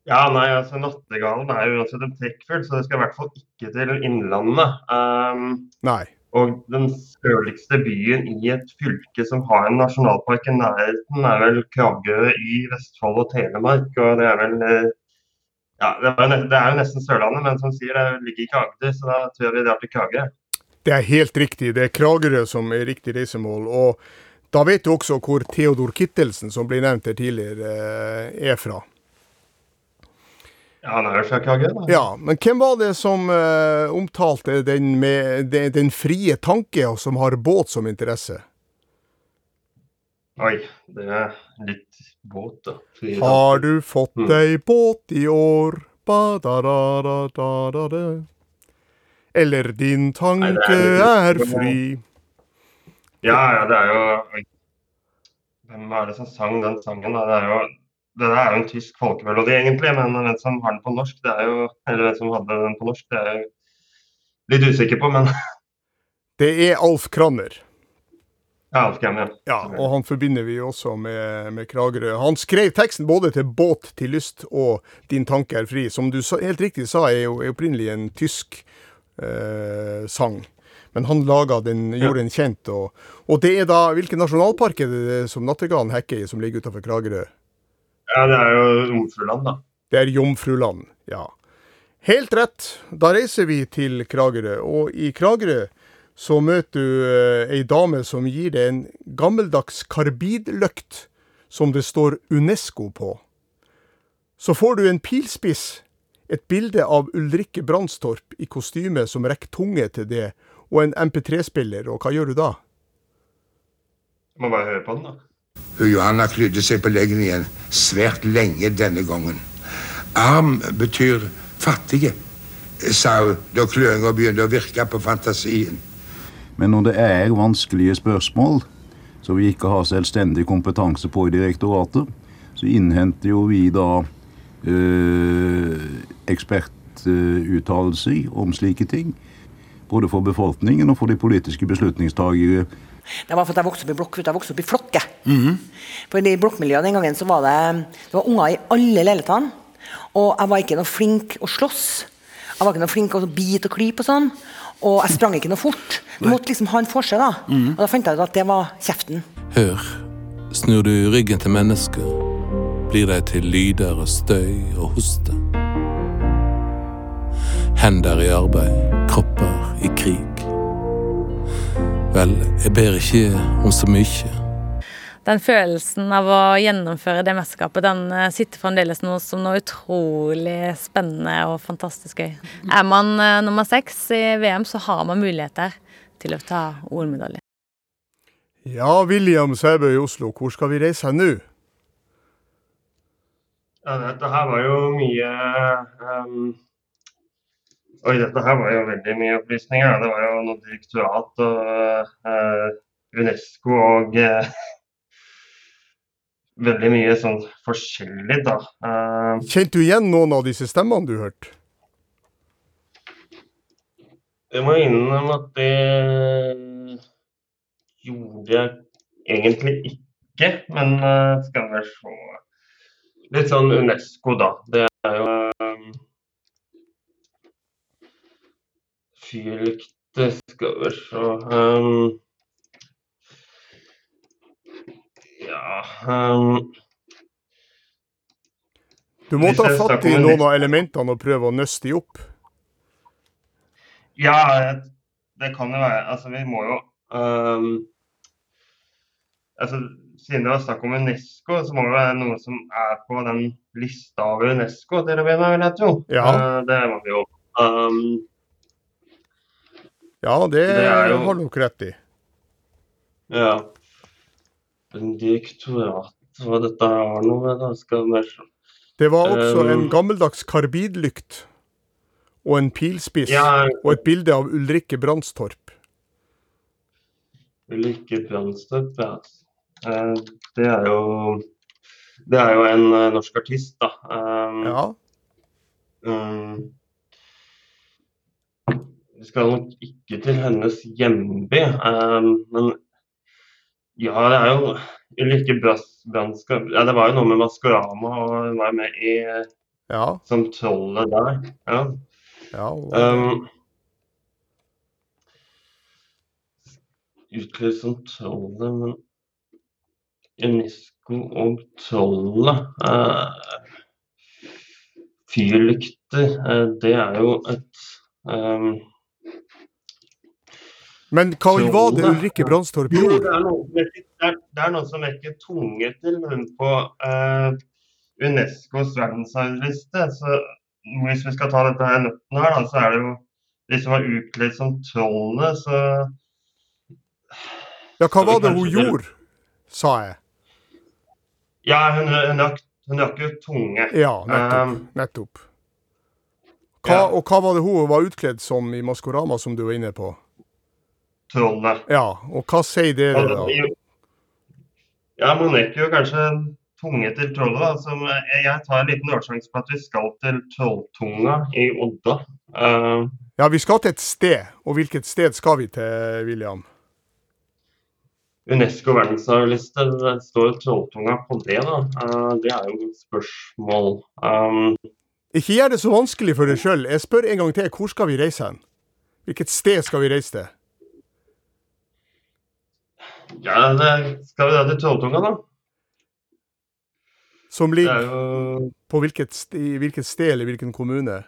[SPEAKER 8] Ja, nei, altså Nattergalen er jo uansett en trekkfugl, så det skal i hvert fall ikke til Innlandet. Um,
[SPEAKER 2] nei.
[SPEAKER 8] Og den sørligste byen i et fylke som har en nasjonalpark i nærheten, er vel Kragerø i Vestfold og Telemark. Og det er vel eh, Ja, det er, det jo nesten Sørlandet, men som sier, det ligger i Agder, så da tror jeg vi drar til Kragerø.
[SPEAKER 2] Det er helt riktig. Det er Kragerø som er riktig reisemål. Og da vet du også hvor Theodor Kittelsen, som ble nevnt her tidligere, eh, er fra.
[SPEAKER 8] Ja, han er jo fra Kragerø, da.
[SPEAKER 2] Ja, men hvem var det som uh, omtalte den med den, frie tanke, og som har båt som interesse?
[SPEAKER 8] Oi, det er litt båt, da.
[SPEAKER 2] Har du fått mm. deg båt i år? Ba, da, da, da, da, da. Eller din tanke Nei, er, er, fri?
[SPEAKER 8] Ja, ja, det er jo Hvem er det som sang den sangen? Det er jo det er jo en tysk folkemelodi, egentlig, men hvem som har den på norsk, det er jo Eller hvem som hadde den på norsk, det er jeg litt usikker på, men
[SPEAKER 2] Det er
[SPEAKER 8] Alf Kranner.
[SPEAKER 2] Ja, og han forbinder vi også med, med Kragerø. Han skrev teksten både til 'Båt til lyst' og 'Din tanke er fri', som du helt riktig sa er jo er opprinnelig en tysk eh, sang. Men han laga den, gjorde den kjent. Og, og det er da Hvilken nasjonalpark er det som Nattergalen hekker i, som ligger utenfor Kragerø?
[SPEAKER 8] Ja, det er jo Jomfruland, da.
[SPEAKER 2] Det er Jomfruland, ja. Helt rett. Da reiser vi til Kragerø. Og i Kragerø så møter du uh, ei dame som gir deg en gammeldags karbidløkt som det står Unesco på. Så får du en pilspiss, et bilde av Ulrikke Brandstorp i kostyme som rekker tunge til det, og en MP3-spiller, og hva gjør du da?
[SPEAKER 8] Jeg må bare høre på den, da.
[SPEAKER 9] Johanna klydde seg på leggen igjen svært lenge denne gangen. Arm betyr fattige, sa hun da kløinga begynte å virke på fantasien.
[SPEAKER 10] Men når det er vanskelige spørsmål som vi ikke har selvstendig kompetanse på i direktoratet, så innhenter jo vi da eh, ekspertuttalelser om slike ting. Både for befolkningen og for de politiske beslutningstagere
[SPEAKER 11] det var for at jeg vokste opp i blokk, jeg vokste opp i flokke. Mm -hmm. For i blokkmiljøet den gangen så var det, det var unger i alle leilighetene. Og jeg var ikke noe flink å slåss. Jeg var ikke noe flink å bite og klype og sånn. Og jeg sprang ikke noe fort. Du måtte liksom ha en forskjell. da. Mm. Og da fant jeg ut at det var kjeften.
[SPEAKER 12] Hør, snur du ryggen til mennesker, blir de til lyder og støy og hoste. Hender i arbeid, kropper i krig. Vel, jeg ber ikke om så mye.
[SPEAKER 13] Den følelsen av å gjennomføre det mesterskapet, den eh, sitter fremdeles noe som noe utrolig spennende og fantastisk gøy. Er man uh, nummer seks i VM, så har man muligheter til å ta OL-medalje.
[SPEAKER 2] Ja, William Sæbø i Oslo, hvor skal vi reise nå?
[SPEAKER 8] Ja, dette her var jo mye um Oi, dette her var jo veldig mye opplysninger. Det var jo noe direktorat og uh, Unesco og uh, veldig mye sånn forskjellig, da. Uh,
[SPEAKER 2] Kjente du igjen noen av disse stemmene du hørte?
[SPEAKER 8] Jeg må innrømme at det gjorde jeg egentlig ikke, men skal vi se Litt sånn Unesco, da. Det er jo fyrlykte Skal vi se um, Ja um,
[SPEAKER 2] Du må ta fatt i noen av elementene og prøve å nøste de opp?
[SPEAKER 8] Ja, det kan jo være. Altså, vi må jo um, altså, Siden det var snakk om Unesco, så må det være noe som er på den lista over Unesco til å begynne, vil jeg tro.
[SPEAKER 2] Ja.
[SPEAKER 8] Uh, det må vi jo. Um,
[SPEAKER 2] ja, det, det jo... har du nok rett i.
[SPEAKER 8] Ja. Direktorat Hva dette har noe da skal være.
[SPEAKER 2] Det var også um... en gammeldags karbidlykt og en pilspiss ja, og et bilde av Ulrikke Brandstorp.
[SPEAKER 8] Ulrikke Brandstorp, ja. Eh, det er jo Det er jo en eh, norsk artist, da. Um,
[SPEAKER 2] Ja.
[SPEAKER 8] um, vi skal nok ikke til hennes hjemby, um, men ja, det er jo Ulrikke Brass- Brandskap ja, Det var jo noe med Maskorama, og hun var med i
[SPEAKER 2] Ja.
[SPEAKER 8] som trollet der. Ja.
[SPEAKER 2] Ja,
[SPEAKER 8] Um, Utløst som trollet, men Unesco og trollet uh, Fyrlykter, uh, det er jo et um,
[SPEAKER 2] Men hva var det. Ulrikke Brandstorp
[SPEAKER 8] Jo,
[SPEAKER 2] gjorde?
[SPEAKER 8] det er noen som vekker, det er, er som vekker tunge til hun på eh, Unescos verdensarvliste. Så hvis vi skal ta dette her nøtten her, da, så er det jo de som var utkledd som trollene, så
[SPEAKER 2] Ja, hva var det hun gjorde, sa jeg.
[SPEAKER 8] Ja, hun, hun, rakk, hun rakk jo tunge.
[SPEAKER 2] Ja, nettopp.
[SPEAKER 8] Um,
[SPEAKER 2] nettopp. Hva,
[SPEAKER 8] ja.
[SPEAKER 2] Og hva var det hun var utkledd som i Maskorama, som du var inne på?
[SPEAKER 8] Trollet.
[SPEAKER 2] Ja, og hva sier dere da?
[SPEAKER 8] det- Ja, rekker jo kanskje tunge til trollet. Da. Så jeg, jeg tar en liten årsjanse på at vi skal til Trolltunga i Odda. Uh,
[SPEAKER 2] Ja, vi skal til et sted. Og hvilket sted skal vi til, William?
[SPEAKER 8] Unesco verdensarvliste, det står Trolltunga på det, da. Uh, det er jo et spørsmål. Um,
[SPEAKER 2] Ikke gjør det så vanskelig for deg sjøl. Jeg spør en gang til. Hvor skal vi reise hen? Hvilket sted skal vi reise til?
[SPEAKER 8] Ja, det, skal vi da til Trolltunga, da?
[SPEAKER 2] Som
[SPEAKER 8] er
[SPEAKER 2] ligger
[SPEAKER 8] jo
[SPEAKER 2] på hvilket, i hvilket sted eller hvilken kommune?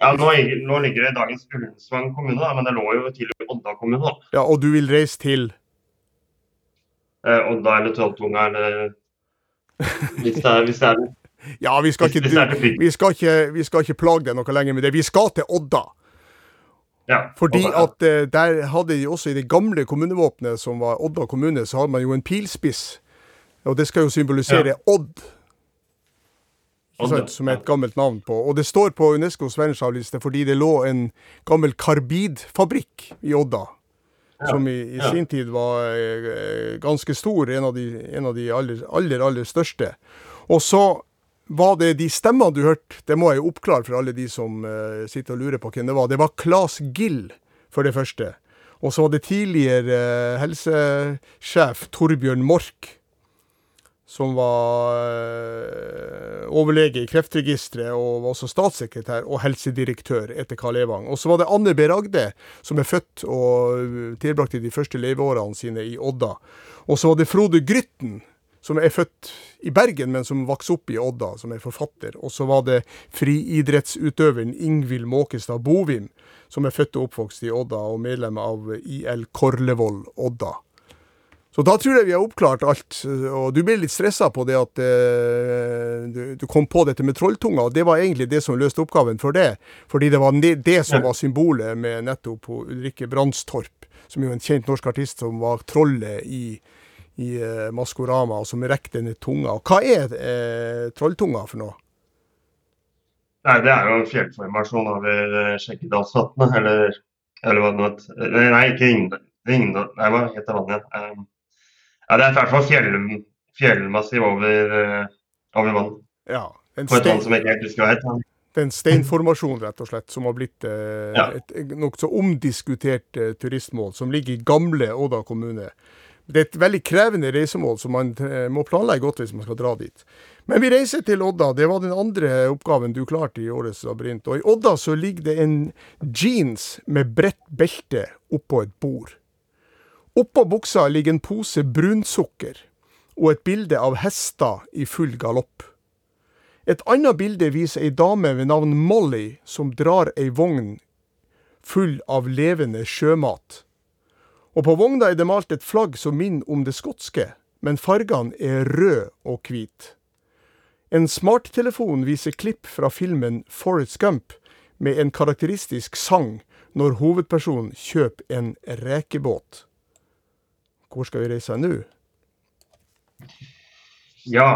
[SPEAKER 8] Ja, nå, ligger- nå ligger det i dagens Ullensvang kommune, da, men det lå jo tidligere Odda kommune, da.
[SPEAKER 2] Ja, Og du vil reise til
[SPEAKER 8] Eh, Odda eller Trolltunga eller Hvis det er, hvis det er
[SPEAKER 2] Ja, vi skal ikke,
[SPEAKER 8] til
[SPEAKER 2] vi skal ikke, vi skal ikke plage deg noe lenger med det. Vi skal til Odda.
[SPEAKER 8] Ja,
[SPEAKER 2] Fordi at eh, der hadde de også i det gamle kommunevåpenet, som var Odda kommune, så hadde man jo en pilspiss. Og det skal jo symbolisere
[SPEAKER 8] Ja.
[SPEAKER 2] Odd. Ikke
[SPEAKER 8] Odd.
[SPEAKER 2] Som er et gammelt navn på. Og det står på Unescos verdensarvliste fordi det lå en gammel karbidfabrikk i Odda. Som i, i
[SPEAKER 8] ja.
[SPEAKER 2] sin tid var eh, ganske stor, en av de, en av de aller, aller, aller største. Og så var det de stemmene du hørte, det må jeg jo oppklare for alle de som uh, sitter og lurer på hvem det var. Det var Claes Gill, for det første. Og så var det tidligere uh, helsesjef Torbjørn Mork, som var uh, overlege i Kreftregisteret og var også statssekretær og helsedirektør etter Karl Evang. Og så var det Anne B. Ragde, som er født og tilbrakte de første leveårene sine i Odda. Og så var det Frode Grytten, som er født i Bergen, men som vokste opp i Odda, som er forfatter. Og så var det friidrettsutøveren Ingvild Måkestad Bovim, som er født og oppvokst i Odda og medlem av IL Korlevoll Odda. Så da tror jeg vi har oppklart alt. Og du ble litt stressa på det at eh, du, du kom på dette med trolltunga, og det var egentlig det som løste oppgaven for det. Fordi det var det, som var symbolet med nettopp Ulrikke Brandstorp, som jo er en kjent norsk artist som var trollet i, i eh, Maskorama, og som rekte denne tunga. Hva er eh, trolltunga for noe?
[SPEAKER 8] Nei, det er jo en fjellformasjon over eh, Skjeggedalsvatnet, eller, eller hva det nå het. Nei, nei, ikke Ringdal. Nei, hva heter vannet igjen? Um, ja, det er i hvert fall fjell, fjellmassiv over, eh, over vann.
[SPEAKER 2] Ja, en
[SPEAKER 8] På et vann som jeg ikke helt husker hva heter.
[SPEAKER 2] Det er en steinformasjon, rett og slett, som har blitt eh,
[SPEAKER 8] Ja.
[SPEAKER 2] et nokså omdiskutert eh, turistmål, som ligger i gamle Odda kommune. Det er et veldig krevende reisemål, som man eh, må planlegge godt hvis man skal dra dit. Men vi reiser til Odda. Det var den andre oppgaven du klarte i årets labyrint. Og i Odda så ligger det en jeans med bredt belte oppå et bord. Oppå buksa ligger en pose brunsukker og et bilde av hester i full galopp. Et annet bilde viser ei dame ved navn Molly som drar ei vogn full av levende sjømat. Og på vogna er det malt et flagg som minner om det skotske, men fargene er rød og hvit. En smarttelefon viser klipp fra filmen Forrest Gump med en karakteristisk sang når hovedpersonen kjøper en rekebåt. Hvor skal vi reise nå?
[SPEAKER 8] Ja,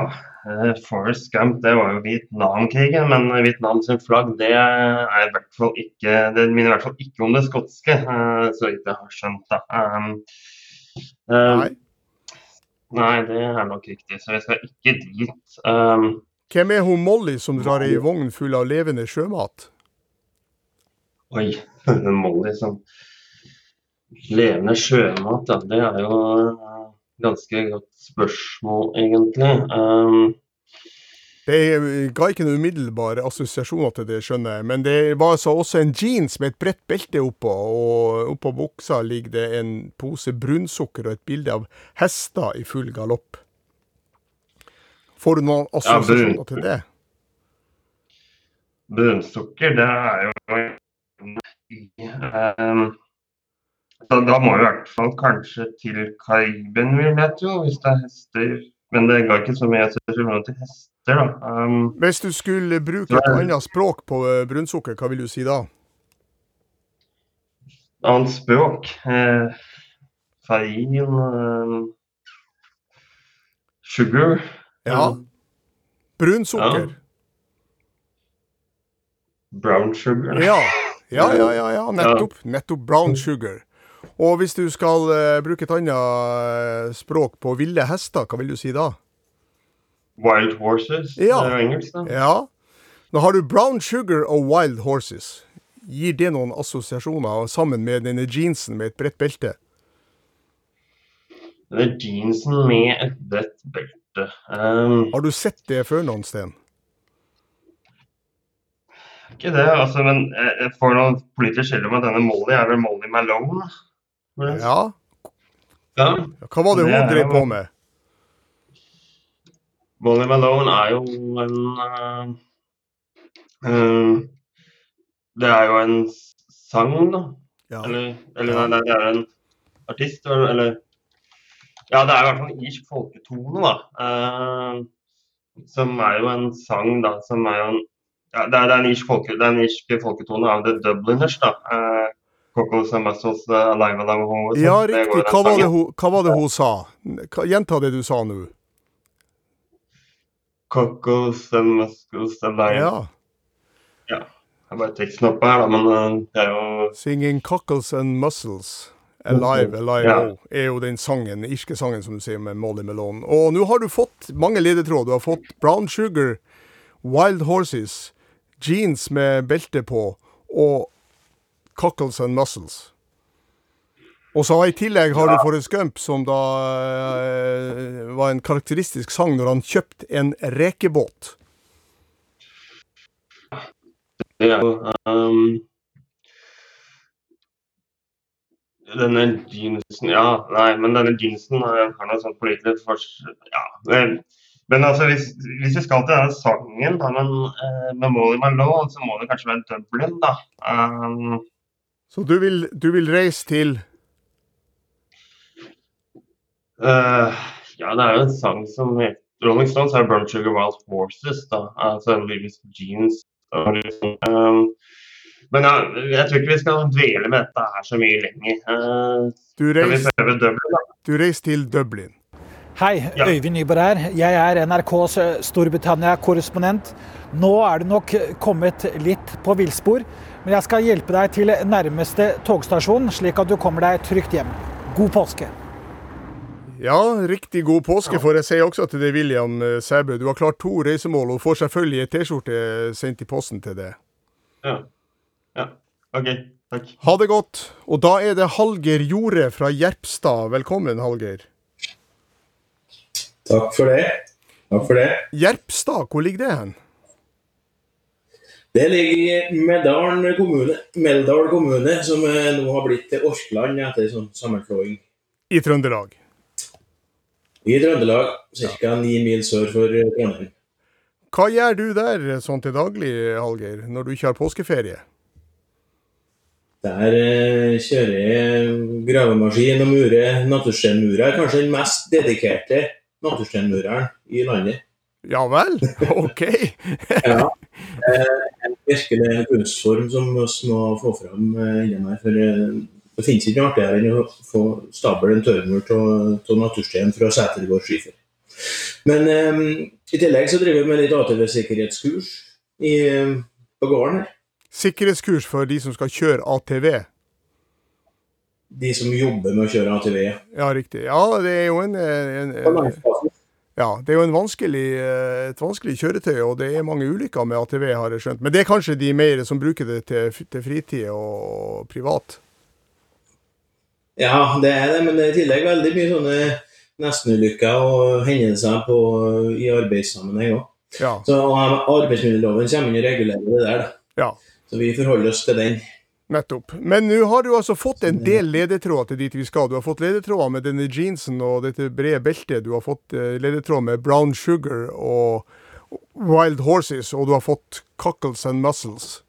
[SPEAKER 8] Forest Forrest Gump, det var jo Vietnamkrigen, men Vietnam sin flagg, det er i hvert fall ikke Det minner i hvert fall ikke om det skotske, eh, så vidt jeg har skjønt. da. Um, um, Nei, det er nok riktig, så jeg skal ikke dit. Um,
[SPEAKER 2] Hvem er hun Molly som drar ei vogn full av levende sjømat?
[SPEAKER 8] oi, Molly som levende sjømat, ja, det er jo ganske godt spørsmål, egentlig. Um,
[SPEAKER 2] Det ga ikke noen umiddelbare assosiasjoner til det, skjønner jeg. Men det var altså også en jeans med et bredt belte oppå, og oppå buksa ligger det en pose brunsukker og et bilde av hester i full galopp. Får du noen assosiasjoner
[SPEAKER 8] ja,
[SPEAKER 2] til det?
[SPEAKER 8] Brunsukker, det er jo um, så Da må vi i hvert fall kanskje til kaiben, vil jeg tro, hvis det er hester. Men det ga ikke så mye assosiasjoner til hester, da. Um,
[SPEAKER 2] Hvis du skulle bruke et annet språk på eh, brunsukker, hva vil du si da?
[SPEAKER 8] annet språk. Eh, farin eh, Sugar.
[SPEAKER 2] Ja. Brunsukker.
[SPEAKER 8] Brown sugar.
[SPEAKER 2] Ja. Ja, ja, ja, ja, nettopp. Nettopp brown sugar. Og hvis du skal uh, bruke et annet eh, språk på ville hester, hva vil du si da?
[SPEAKER 8] Wild horses.
[SPEAKER 2] Ja.
[SPEAKER 8] Det er jo engelsk, da.
[SPEAKER 2] Ja. Nå har du brown sugar og wild horses. Gir det noen assosiasjoner sammen med denne jeansen med et bredt belte?
[SPEAKER 8] Det er jeansen med et bredt belte. Um,
[SPEAKER 2] Har du sett det før noen sted?
[SPEAKER 8] ikke det, altså, men jeg jeg får noen politisk skille med at denne Molly er vel Molly Malone.
[SPEAKER 2] Ja.
[SPEAKER 8] Ja.
[SPEAKER 2] Hva var det hun drev på med?
[SPEAKER 8] Molly Malone er jo en uh, uh, Det er jo en sang, da.
[SPEAKER 2] Ja.
[SPEAKER 8] Eller, eller nei, nei, det er en artist, eller- Ja, det er i hvert fall en irsk folketone, da. Uh, som er jo en sang, da, som er jo en ja, det, er, det, er en irsk folke, folketone av The Dubliners, da. And Muscles, uh, Alive Alive Home.
[SPEAKER 2] Ja, riktig. Hva var hun, hva var det hun sa? Hva- Gjenta det du sa nå.
[SPEAKER 8] Coco Muscles Alive.
[SPEAKER 2] Ja.
[SPEAKER 8] Ja. Jeg bare teksten oppe her, da, men uh, det er jo
[SPEAKER 2] Singing cockles and muscles. Alive, alive,
[SPEAKER 8] Ja.
[SPEAKER 2] oh, er jo den sangen, irske sangen som du sier med Molly Malone. Og nå har du fått mange ledetråd. Du har fått Brown Sugar, Wild Horses, jeans med belte på og cockles and muscles. Og så i tillegg har du Forrest Gump, som da eh, var en karakteristisk sang når han kjøpte en rekebåt.
[SPEAKER 8] Det er jo um, Denne jeansen Ja, nei, men denne jeansen har noe sånn politisk for... Ja. Men, men altså, hvis, hvis vi skal til denne sangen da, men, eh, med Molly Malone, så må det kanskje være Dublin, da. Um,
[SPEAKER 2] Så du vil, du vil reise til
[SPEAKER 8] uh, ja, det er jo en sang som heter Rolling Stones er Burnt Sugar Wild Horses, da. Altså Lewis Jeans. Og liksom, um, men ja, jeg tror ikke vi skal dvele med dette her så mye lenger. Uh,
[SPEAKER 2] Du reiser,
[SPEAKER 8] prøve Dublin, da?
[SPEAKER 2] du reiser til Dublin.
[SPEAKER 14] Hei, Øyvind Nyborg her. Jeg er NRKs Storbritannia-korrespondent. Nå er du nok kommet litt på villspor, men jeg skal hjelpe deg til nærmeste togstasjon, slik at du kommer deg trygt hjem. God påske.
[SPEAKER 2] Ja, riktig god påske får jeg si også til deg, William eh, Sæbø. Du har klart to reisemål og får selvfølgelig ei T-skjorte sendt i posten til deg.
[SPEAKER 8] Ja. ja. OK. Takk.
[SPEAKER 2] Ha det godt. Og da er det Hallgeir Jorde fra Jerpstad. Velkommen, Hallgeir.
[SPEAKER 15] Takk for det. Takk for det.
[SPEAKER 2] Jerpstad, hvor ligger det hen?
[SPEAKER 15] Det ligger i Meldal kommune, Meldal kommune, som eh, nå har blitt til Orkland etter sånn sammenslåing.
[SPEAKER 2] I Trøndelag.
[SPEAKER 15] I Trøndelag, ca. ni mil sør for eh, Trondheim.
[SPEAKER 2] Hva gjør du der sånn til daglig, Hallgeir, når du ikke har påskeferie?
[SPEAKER 15] Der eh, kjører jeg gravemaskin og murer natursteinmurer. Kanskje den mest dedikerte natursteinmureren i landet.
[SPEAKER 2] Ja vel? OK.
[SPEAKER 15] ja. Eh, En virkelig kunstform som vi må få fram innen innom her. For eh, det finnes ikke noe artigere enn å få stabel en tørrmur av naturstein fra Sætergård skifer. Men um, i tillegg så driver vi med litt ATV-sikkerhetskurs eh, på gården her.
[SPEAKER 2] Sikkerhetskurs for de som skal kjøre ATV.
[SPEAKER 15] de som jobber med å kjøre ATV.
[SPEAKER 2] Ja, riktig. Ja, det er jo en, en, en ja, det er jo en vanskelig, et vanskelig kjøretøy, og det er mange ulykker med ATV, har jeg skjønt. Men det er kanskje de mer som bruker det til, til fritid og privat?
[SPEAKER 15] Ja, det er det, men det er i tillegg veldig mye sånne nestenulykker og hendelser på, i arbeidssammenheng òg.
[SPEAKER 2] Ja.
[SPEAKER 15] Så arbeidsmiljøloven kommer inn og regulerer det der. Da.
[SPEAKER 2] Ja.
[SPEAKER 15] Så vi forholder oss til den.
[SPEAKER 2] Nettopp. Men nå har du altså fått en del ledetråder til dit vi skal. Du har fått ledetråder med denne jeansen og dette brede beltet. Du har fått ledetråd med Brown Sugar og Wild Horses, og du har fått Cockles and Muscles.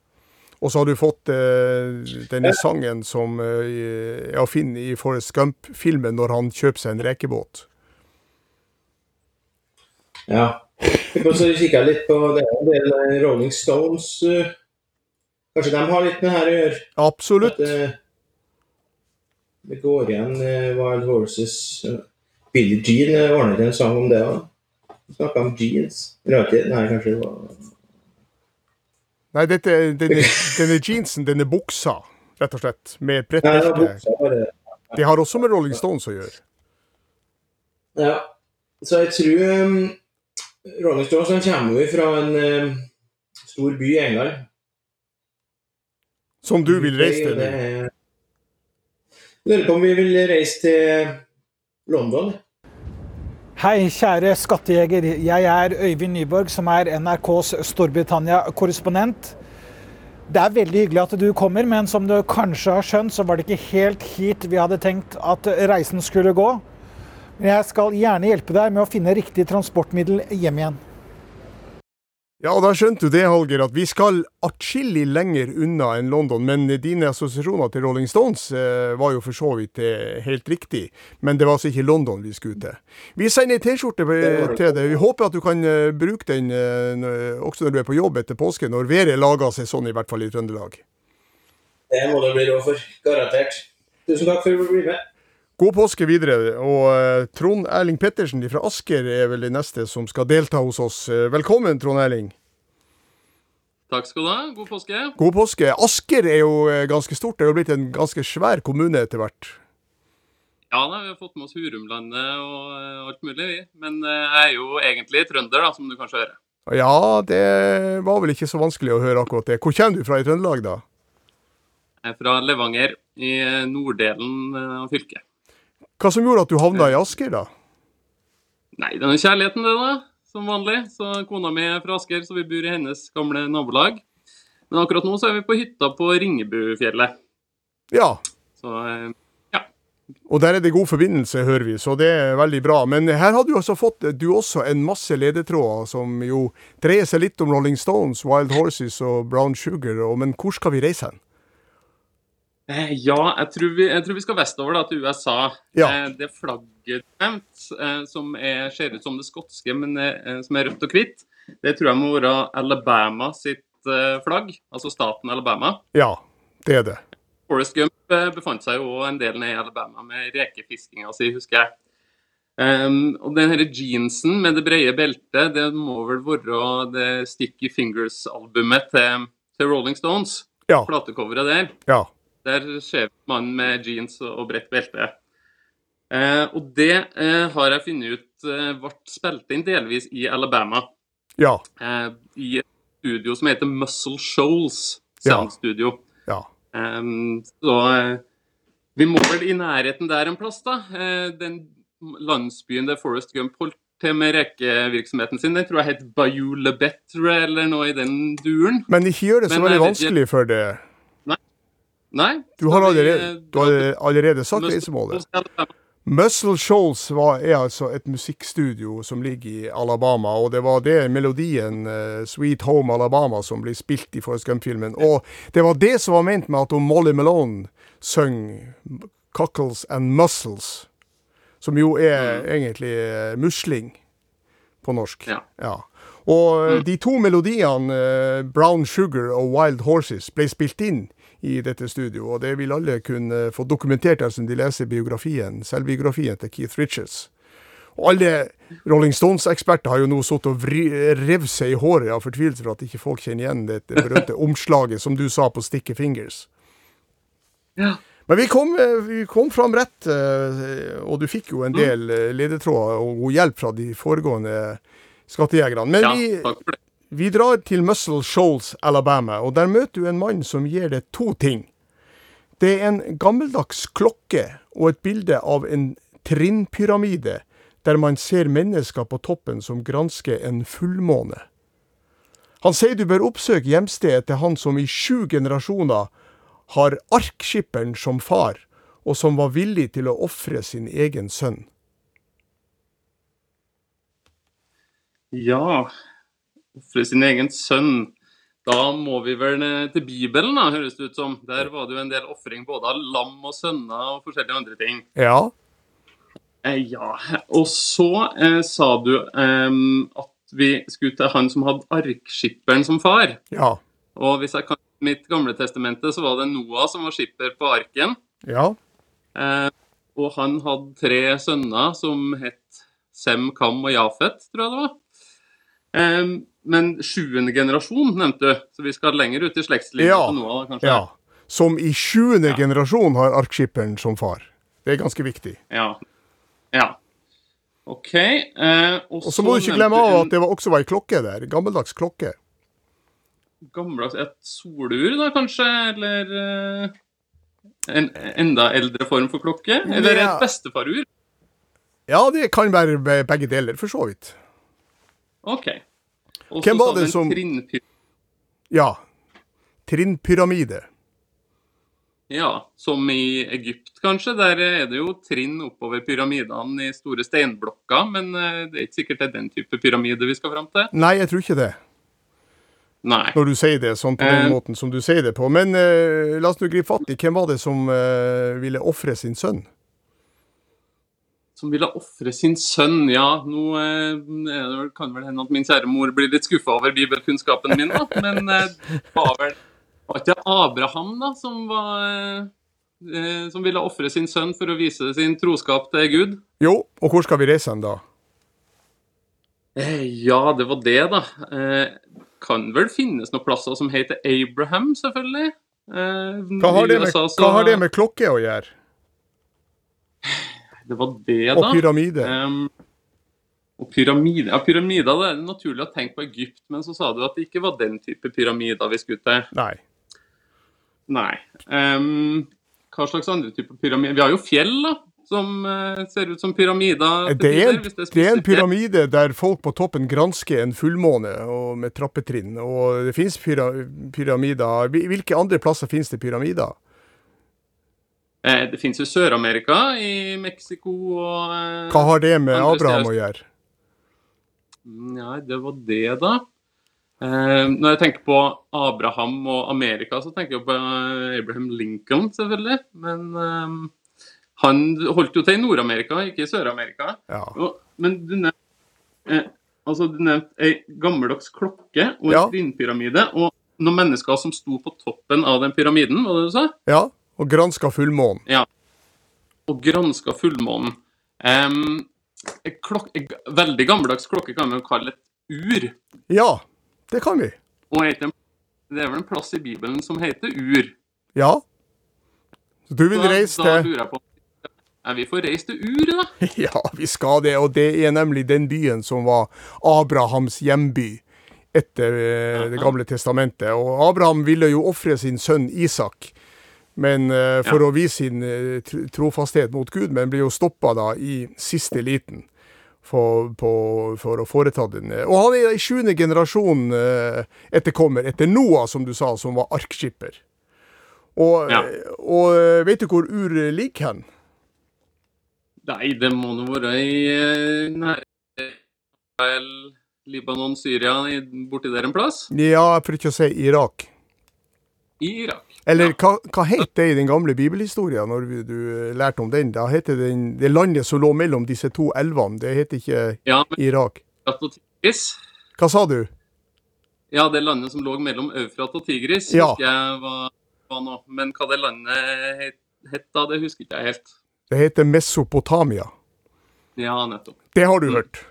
[SPEAKER 2] Og så har du fått eh, denne sangen som eh, jeg finner i Forest Gump-filmen når han kjøper seg en rekebåt.
[SPEAKER 15] Ja. Vi kan kikke litt på det en del Rolling Stones. Uh, kanskje de har litt med her å gjøre?
[SPEAKER 2] Absolutt.
[SPEAKER 15] At, det går igjen Wild Horses. Billie Jean ordnet en sang om det òg. Snakka om jeans. Nei, kanskje det var
[SPEAKER 2] Nei, dette, denne, denne jeansen, denne buksa, rett og slett, med bredt belte, det har også med Rolling Stones å gjøre.
[SPEAKER 15] Ja, så jeg tror um, Rolling Stones kommer jo fra en um, stor by i England.
[SPEAKER 2] Som du vil reise til?
[SPEAKER 15] Lurer på om vi vil reise til London.
[SPEAKER 14] Hei, kjære skattejeger. Jeg er Øyvind Nyborg, som er NRKs Storbritannia-korrespondent. Det er veldig hyggelig at du kommer, men som du kanskje har skjønt, så var det ikke helt hit vi hadde tenkt at reisen skulle gå. Men jeg skal gjerne hjelpe deg med å finne riktig transportmiddel hjem igjen.
[SPEAKER 2] Ja, da skjønte du det, Holger, at vi skal atskillig lenger unna enn London. Men dine assosiasjoner til Rolling Stones eh, var jo for så vidt eh, helt riktig. Men det var altså ikke London vi skulle til. Vi sender T-skjorte til deg. Vi håper at du kan uh, bruke den uh, også når du er på jobb etter påske, når været lager seg sånn, i hvert fall i Trøndelag.
[SPEAKER 15] Det må det bli råd for. Garantert. Tusen takk for at du ble med.
[SPEAKER 2] God påske videre. Og uh, Trond Erling Pettersen fra Asker er vel den neste som skal delta hos oss. Velkommen, Trond Erling.
[SPEAKER 16] Takk skal du ha. God påske.
[SPEAKER 2] God påske. Asker er jo ganske stort. Det er jo blitt en ganske svær kommune etter hvert.
[SPEAKER 16] Ja da, vi har fått med oss Hurumlandet og alt mulig, vi. Men jeg er jo egentlig trønder, da, som du kanskje hører.
[SPEAKER 2] Ja, det var vel ikke så vanskelig å høre akkurat det. Hvor kommer du fra i Trøndelag, da?
[SPEAKER 16] Jeg er fra Levanger, i norddelen av fylket.
[SPEAKER 2] Hva som gjorde at du havna i Asker, da?
[SPEAKER 16] Nei, det er kjærligheten, det, da. Som vanlig. Så Kona mi er fra Asker, så vi bor i hennes gamle nabolag. Men akkurat nå så er vi på hytta på Ringebufjellet.
[SPEAKER 2] Ja.
[SPEAKER 16] Så ja.
[SPEAKER 2] Og der er det god forbindelse, hører vi, så det er veldig bra. Men her har du også fått du også en masse ledetråder som jo dreier seg litt om Rolling Stones, Wild Horses og Brown Sugar. Men hvor skal vi reise hen?
[SPEAKER 16] Eh, ja, jeg tror, vi, jeg tror, vi, skal vestover da, til USA.
[SPEAKER 2] Ja.
[SPEAKER 16] Eh, det flagget nevnt, eh, som er, ser ut som det skotske, men som er rødt og hvitt, det tror jeg må være Alabama sitt flagg. Altså staten Alabama.
[SPEAKER 2] Ja, det er det.
[SPEAKER 16] Forest Gump befant seg jo en del nede i Alabama med rekefiskinga si, husker jeg. Um, og den her jeansen med det brede beltet, det må vel være det Sticky Fingers-albumet til, til, Rolling Stones.
[SPEAKER 2] Ja.
[SPEAKER 16] Platecoveret der.
[SPEAKER 2] Ja.
[SPEAKER 16] Der ser mannen med jeans og bredt belte. Eh, og det eh, har jeg funnet ut eh, ble spilt inn delvis i Alabama.
[SPEAKER 2] Ja.
[SPEAKER 16] I et studio som heter Muscle Shoals Soundstudio.
[SPEAKER 2] Ja.
[SPEAKER 16] ja. så vi må vel i nærheten der en plass, da. den landsbyen der Forest Gump holdt til med rekevirksomheten sin, den tror jeg het Bayou Lebetre eller noe i den duren.
[SPEAKER 2] Men ikke gjør det så veldig vanskelig for det.
[SPEAKER 16] Nei.
[SPEAKER 2] Du har allerede, du har allerede sagt reisemålet. Muscle Shoals var, er altså et musikkstudio som ligger i Alabama, og det var det melodien uh, 'Sweet Home Alabama' som ble spilt i Forrest Gump-filmen. Og det var det som var ment med at Molly Malone søng 'Cockles and Muscles', som jo er mm. egentlig uh, musling på norsk.
[SPEAKER 16] Ja.
[SPEAKER 2] ja. Og mm. de to melodiene, uh, 'Brown Sugar' og 'Wild Horses', ble spilt inn i dette studio. Og det vil alle kunne få dokumentert dersom de leser biografien, selvbiografien til Keith Richards. Og alle Rolling Stones-eksperter har jo nå sittet og revet seg i håret av fortvilelse for at ikke folk kjenner igjen dette berømte omslaget som du sa på Sticky Fingers.
[SPEAKER 16] Ja.
[SPEAKER 2] Men vi kom, vi kom fram rett, eh, og du fikk jo en del eh, ledetråder og god hjelp fra de foregående skattejegerne. Men
[SPEAKER 16] Ja,
[SPEAKER 2] vi,
[SPEAKER 16] takk for det.
[SPEAKER 2] Vi drar til Muscle Shoals, Alabama, og der møter du en mann som gir deg to ting. Det er en gammeldags klokke og et bilde av en trinnpyramide der man ser mennesker på toppen som gransker en fullmåne. Han sier du bør oppsøke hjemstedet til han som i sju generasjoner har arkskipperen som far, og som var villig til å ofre sin egen sønn.
[SPEAKER 16] Ja, ofre sin egen sønn. Da må vi vel til Bibelen, da, høres det ut som. Der var det jo en del ofring både av lam og sønner og forskjellige andre ting.
[SPEAKER 2] Ja,
[SPEAKER 16] Eh, ja, og så eh, sa du eh, at vi skulle til han som hadde arkskipperen som far.
[SPEAKER 2] ja,
[SPEAKER 16] Og hvis jeg kan mitt gamle testamente, så var det Noah som var skipper på arken.
[SPEAKER 2] ja,
[SPEAKER 16] Eh, og han hadde tre sønner som het Sem, Kam og Jafet, tror jeg det var. Eh, men sjuende generasjon nevnte du, så vi skal lenger ut i slektslinja
[SPEAKER 2] ja,
[SPEAKER 16] på Noah, kanskje?
[SPEAKER 2] ja. Som i sjuende generasjon har arkskipperen som far. Det er ganske viktig.
[SPEAKER 16] Ja. ja. OK. Eh, og
[SPEAKER 2] så må du ikke glemme av at det var også var ei klokke der. Gammeldags klokke.
[SPEAKER 16] Gammeldags Et solur, da, kanskje? Eller eh, en enda eldre form for klokke? Eller
[SPEAKER 2] Ja.
[SPEAKER 16] et bestefarur?
[SPEAKER 2] Ja, det kan være begge deler, for så vidt.
[SPEAKER 16] OK. Også
[SPEAKER 2] Hvem var det som-
[SPEAKER 16] trinnpyramide.
[SPEAKER 2] Ja. Trinnpyramide.
[SPEAKER 16] Ja, som i Egypt, kanskje. Der er det jo trinn oppover pyramidene i store steinblokker. Men eh, det er ikke sikkert det er den type pyramide vi skal fram til.
[SPEAKER 2] Nei, jeg tror ikke det.
[SPEAKER 16] Nei.
[SPEAKER 2] Når du sier det sånn på den
[SPEAKER 16] Eh.
[SPEAKER 2] måten som du sier det på. Men eh, la oss nå gripe fatt i hvem var det som eh, ville ofre sin sønn?
[SPEAKER 16] Som ville ofre sin sønn. Ja, nå eh, kan vel hende at min kjære mor blir litt skuffa over bibelkunnskapen min, da. Men eh, var vel var ikke Abraham da, som, var, eh, eh, som ville ofre sin sønn for å vise sin troskap til Gud?
[SPEAKER 2] Jo, og hvor skal vi reise hen da?
[SPEAKER 16] Eh, Ja, det var det, da. Eh, kan vel finnes noen plasser som heter Abraham, selvfølgelig. Eh,
[SPEAKER 2] Hva har det med,
[SPEAKER 16] USA så-
[SPEAKER 2] hva har det med klokke å gjøre?
[SPEAKER 16] Det var det, da.
[SPEAKER 2] Og pyramide?
[SPEAKER 16] Um, og pyramide. Ja, pyramider, det er naturlig å tenke på Egypt, men så sa du at det ikke var den type pyramider vi skulle til.
[SPEAKER 2] Nei.
[SPEAKER 16] Nei. Um, hva slags andre typer pyramider? Vi har jo fjell, da, som uh, ser ut som pyramider.
[SPEAKER 2] Det er, en,
[SPEAKER 16] det er
[SPEAKER 2] det er en pyramide der folk på toppen gransker en fullmåne med trappetrinn. Og det finnes pyra, pyramider Hvil- Hvilke andre plasser finnes det pyramider?
[SPEAKER 16] Eh, det fins jo Sør-Amerika, i Mexico og eh,
[SPEAKER 2] Hva har det med Abraham
[SPEAKER 16] steder.
[SPEAKER 2] å gjøre?
[SPEAKER 16] Nei, det var det, da. Eh, når jeg tenker på Abraham og Amerika, så tenker jeg på Abraham Lincoln, selvfølgelig. Men um, han holdt jo til i Nord-Amerika, ikke i Sør-Amerika.
[SPEAKER 2] Ja.
[SPEAKER 16] Men du nevnte eh, altså, ei gammeldags klokke og en
[SPEAKER 2] Ja.
[SPEAKER 16] Og noen mennesker som sto på toppen av den pyramiden, var det du sa?
[SPEAKER 2] Ja, og granska fullmånen.
[SPEAKER 16] Ja. Og granska fullmånen. Um, veldig gammeldags klokke kan man jo kalle et ur.
[SPEAKER 2] Ja, det kan vi.
[SPEAKER 16] Og heter det er vel en plass i Bibelen som heter ur.
[SPEAKER 2] Ja. Så du vil
[SPEAKER 16] reise
[SPEAKER 2] reise
[SPEAKER 16] da
[SPEAKER 2] til
[SPEAKER 16] på Er vi får reise til Ur, da?
[SPEAKER 2] Ja, vi skal det, og det er nemlig den byen som var Abrahams hjemby etter eh, Det gamle testamentet. Og Abraham ville jo ofre sin sønn Isak, men eh, for
[SPEAKER 16] Ja.
[SPEAKER 2] å vise sin eh, trofasthet mot Gud, men blir jo stoppa da i siste liten. For, på, for å foreta den. Og han er i sjuende generasjon eh, etterkommer etter Noah, som du sa, som var arkskipper. Og,
[SPEAKER 16] Ja.
[SPEAKER 2] og eh, vet du hvor Ur ligger hen?
[SPEAKER 16] Nei, det må nå være i eh, Israel, Libanon, Syria, borti der en plass?
[SPEAKER 2] Ja, for ikke å si Irak.
[SPEAKER 16] I Irak.
[SPEAKER 2] Eller hva, hva het det i den gamle bibelhistorien, når du, du lærte om den? Da heter den, det landet som lå mellom disse to elvene, det heter ikke
[SPEAKER 16] Ja, men
[SPEAKER 2] Irak.
[SPEAKER 16] Og Tigris.
[SPEAKER 2] Hva sa du?
[SPEAKER 16] Ja, det landet som lå mellom Eufrat og Tigris,
[SPEAKER 2] Ja.
[SPEAKER 16] husker jeg hva var nå. Men hva det landet het, het da, det husker ikke jeg helt.
[SPEAKER 2] Det heter Mesopotamia.
[SPEAKER 16] Ja, nettopp.
[SPEAKER 2] Det har du hørt.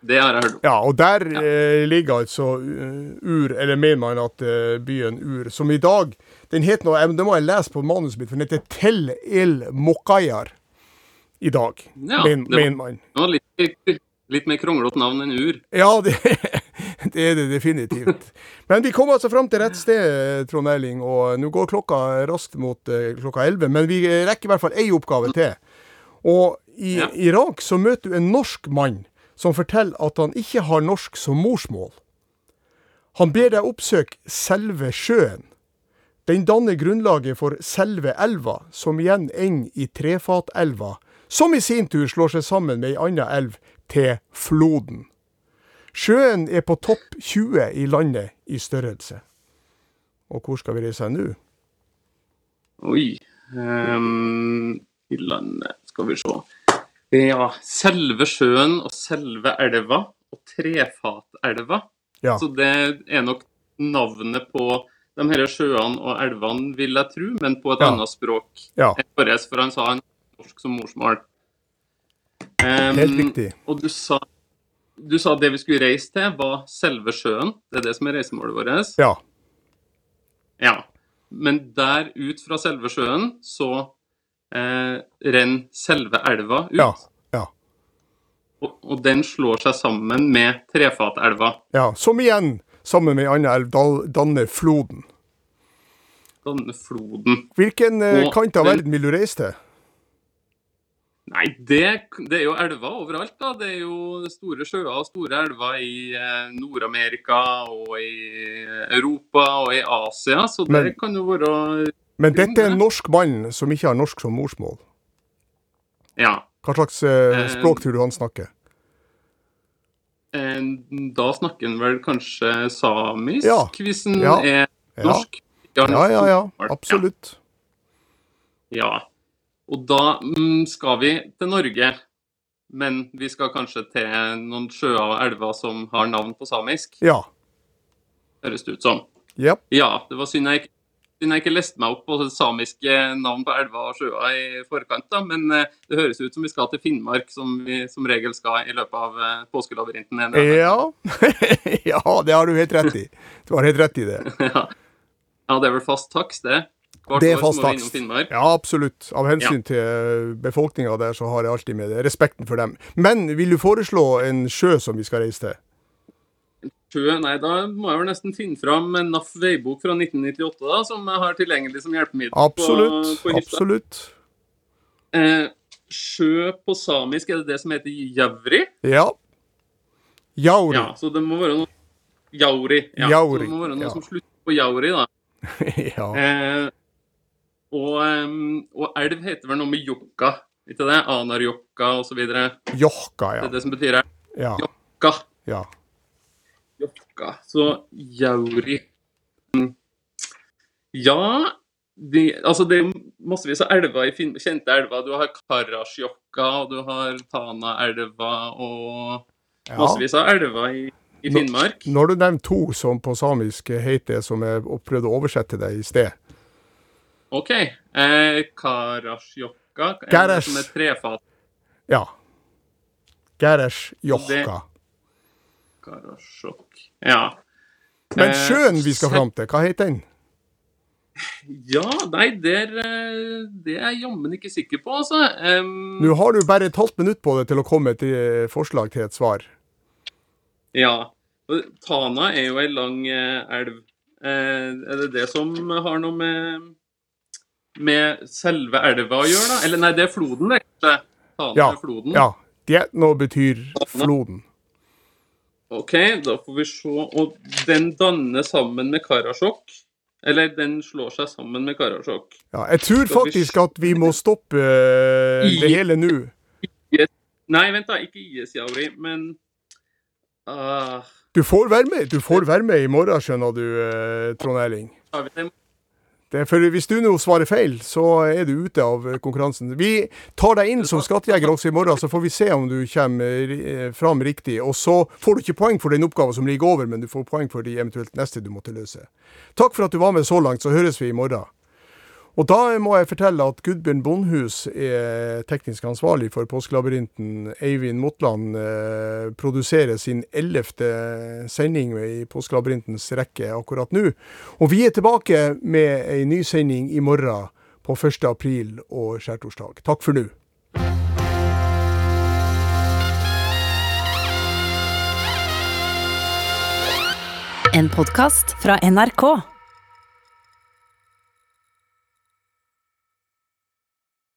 [SPEAKER 16] Det har jeg hørt om.
[SPEAKER 2] Ja, og der eh, ligger altså uh, Ur, eller mener man at uh, byen Ur, som i dag Den heter noe, det må jeg lese på manuset mitt, for den heter Tel El Mokayar i dag,
[SPEAKER 16] Ja,
[SPEAKER 2] men,
[SPEAKER 16] det var-
[SPEAKER 2] mener man.
[SPEAKER 16] Det var litt, litt mer kronglete navn enn Ur.
[SPEAKER 2] Ja, det, det er det definitivt. Men vi kom altså fram til rett sted, Trond Erling, og nå går klokka raskt mot uh, klokka 11. Men vi rekker i hvert fall én oppgave til. Og i Irak så møter du en norsk mann som forteller at han ikke har norsk som morsmål. Han ber deg oppsøke selve sjøen. Den danner grunnlaget for selve elva, som igjen ender i Trefatelva, som i sin tur slår seg sammen med ei anna elv til Floden. Sjøen er på topp 20 i landet i størrelse. Og hvor skal vi reise nå?
[SPEAKER 16] Oi. um, I landet Skal vi se. Ja, selve sjøen og selve elva og Trefatelva.
[SPEAKER 2] Ja.
[SPEAKER 16] Så det er nok navnet på de her sjøene og elvene, vil jeg tro, men på et
[SPEAKER 2] Ja.
[SPEAKER 16] annet språk
[SPEAKER 2] Ja.
[SPEAKER 16] enn vårt, for han sa han norsk som morsmål. Um,
[SPEAKER 2] Helt riktig.
[SPEAKER 16] Og du sa, du sa det vi skulle reise til, var selve sjøen. Det er det som er reisemålet vårt.
[SPEAKER 2] Ja.
[SPEAKER 16] Ja. Men der ut fra selve sjøen så eh, renner selve elva ut.
[SPEAKER 2] Ja. ja.
[SPEAKER 16] Og, og den slår seg sammen med Trefatelva.
[SPEAKER 2] ja. Som igjen, sammen med ei anna elv, danner Floden.
[SPEAKER 16] Danner floden.
[SPEAKER 2] Hvilken eh, kant av verden vil du reise til?
[SPEAKER 16] Nei, det, det er jo elver overalt, da. Det er jo store sjøer og store elver i eh, Nord-Amerika og i Europa og i Asia, så det
[SPEAKER 2] Men-
[SPEAKER 16] kan jo være
[SPEAKER 2] Men dette er en norsk mann som ikke har norsk som morsmål.
[SPEAKER 16] Ja.
[SPEAKER 2] Hva slags eh,
[SPEAKER 16] Eh,
[SPEAKER 2] språk tror du han snakker?
[SPEAKER 16] Eh, Da snakker han vel kanskje samisk,
[SPEAKER 2] Ja.
[SPEAKER 16] hvis han
[SPEAKER 2] Ja.
[SPEAKER 16] er norsk.
[SPEAKER 2] Ja, Ja, ja,
[SPEAKER 16] ja.
[SPEAKER 2] Absolutt.
[SPEAKER 16] Ja. Og da mm, skal vi til Norge, men vi skal kanskje til noen sjøer og elver som har navn på samisk,
[SPEAKER 2] Ja.
[SPEAKER 16] høres det ut som.
[SPEAKER 2] Yep.
[SPEAKER 16] Ja, det var synd jeg ikke synd jeg ikke leste meg opp på samiske navn på elver og sjøer i forkant, da, men eh, det høres ut som vi skal til Finnmark, som vi som regel skal i løpet av eh, påskelabyrinten.
[SPEAKER 2] Ja. ja, det har du helt rett i. Du har helt rett i det.
[SPEAKER 16] ja. ja, det er vel fast takst, det? Hvert
[SPEAKER 2] Det er fast takst. Ja, absolutt. Av hensyn til befolkninga der, så har jeg alltid med det. Respekten for dem. Men vil du foreslå en sjø som vi skal reise til?
[SPEAKER 16] Nei, da må jeg vel nesten finne fram en NAF veibok fra 1998 da, som jeg har tilgjengelig som hjelpemiddel
[SPEAKER 2] Absolutt.
[SPEAKER 16] på, på hytta.
[SPEAKER 2] Absolutt.
[SPEAKER 16] Eh, sjø på samisk, er det det som heter javri?
[SPEAKER 2] Ja. Jauri.
[SPEAKER 16] Ja, så det må være noe Jauri. Ja,
[SPEAKER 2] Jauri,
[SPEAKER 16] Så det må være noe
[SPEAKER 2] ja.
[SPEAKER 16] som slutter på jauri, da.
[SPEAKER 2] ja.
[SPEAKER 16] Eh, og, og elv heter vel noe med jokka, ikke det? Anarjokka videre.
[SPEAKER 2] Jokka, ja.
[SPEAKER 16] Det er det som betyr elv.
[SPEAKER 2] Ja.
[SPEAKER 16] Jokka.
[SPEAKER 2] ja.
[SPEAKER 16] Jokka. Så jauri Mm. Ja de, altså Det er massevis av elver kjente elver. Du har Karasjokka, og du har Tanaelva og massevis av elver i, i Finnmark.
[SPEAKER 2] Når du nevner to som på samisk heter som jeg prøvde å oversette deg i sted.
[SPEAKER 16] OK. Eh, Karasjokka det som er trefat.
[SPEAKER 2] Ja. Jokka.
[SPEAKER 16] Karasjok. Ja.
[SPEAKER 2] Men
[SPEAKER 16] Eh,
[SPEAKER 2] sjøen vi skal fram til, hva heter den?
[SPEAKER 16] Ja, nei, der, eh, det er jeg jammen ikke sikker på, altså. Um,
[SPEAKER 2] Nå har du bare et halvt minutt på deg til å komme til eh, forslag til et svar.
[SPEAKER 16] Ja. Tana er jo ei lang eh, elv. Eh, er det det som har noe med, med selve elva å gjøre, da? Eller nei, det er floden, det. Tana
[SPEAKER 2] Ja.
[SPEAKER 16] er floden.
[SPEAKER 2] ja. Dietno betyr floden.
[SPEAKER 16] OK, da får vi se. Og den danner sammen med Karasjok. Eller den slår seg sammen med Karasjok.
[SPEAKER 2] Ja, jeg tror faktisk at vi må stoppe eh, det hele nå.
[SPEAKER 16] Nei, vent da. Ikke IS-Jauri, men uh...
[SPEAKER 2] Du får være med Du får være med i morgen, skjønner du, eh, Trond Erling. For Hvis du nå svarer feil, så er du ute av eh, konkurransen. Vi tar deg inn som skattejeger også i morgen, så får vi se om du kommer eh, fram riktig. Og så får du ikke poeng for den oppgaven som ligger over, men du får poeng for de eventuelt neste du måtte løse. Takk for at du var med så langt, så høres vi i morgen. Og da må jeg fortelle at Gudbjørn Bondhus er teknisk ansvarlig for Påskelabyrinten. Eivind Motland eh, produserer sin ellevte sending i Påskelabyrintens rekke akkurat nå. Og vi er tilbake med ei ny sending i morgen på 1. april og skjærtorsdag. Takk for nå.
[SPEAKER 17] En podkast fra NRK.